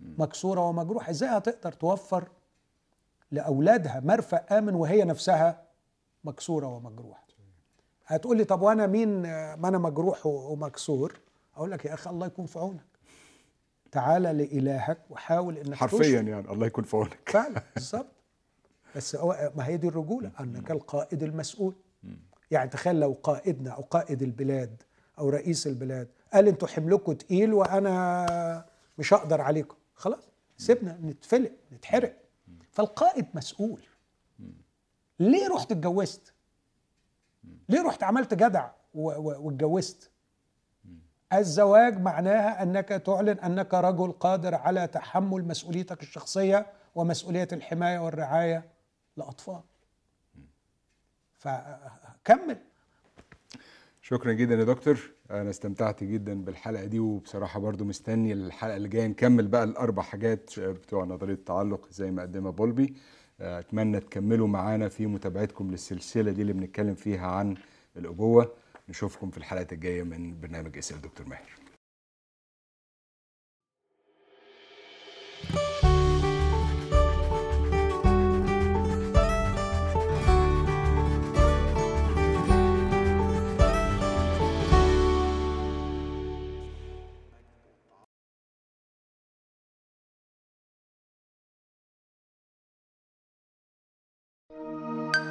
مكسورة ومجروحة. إزاي هتقدر توفر لأولادها مرفأ آمن وهي نفسها مكسورة ومجروحة؟ هتقول لي طب وأنا مين ما أنا مجروح ومكسور؟ أقول لك يا أخي الله يكون في عونك. تعال لإلهك وحاول إنك حرفيا. يعني الله يكون في عونك. فعلا بالظبط. بس هو ما هي دي الرجولة؟ أنك القائد المسؤول. يعني تخيل لو قائدنا أو قائد البلاد أو رئيس البلاد قال أنتوا حملكم تقيل وأنا مش هقدر عليكم. خلاص سيبنا نتفلق نتحرق. فالقائد مسؤول. ليه رحت اتجوزت؟ ليه رحت عملت جدع واتجوزت؟ الزواج معناها أنك تعلن أنك رجل قادر على تحمل مسؤوليتك الشخصية ومسؤولية الحماية والرعاية لأطفال. فكمل شكرا جدا يا دكتور. أنا استمتعت جدا بالحلقة دي وبصراحة برضو مستني الحلقة اللي جاية. نكمل بقى الأربع حاجات بتوع نظرية التعلق زي ما قدمها بولبي. أتمنى تكملوا معانا في متابعتكم للسلسلة دي اللي بنتكلم فيها عن الأبوة. نشوفكم في الحلقات الجاية من برنامج إسأل دكتور ماهر.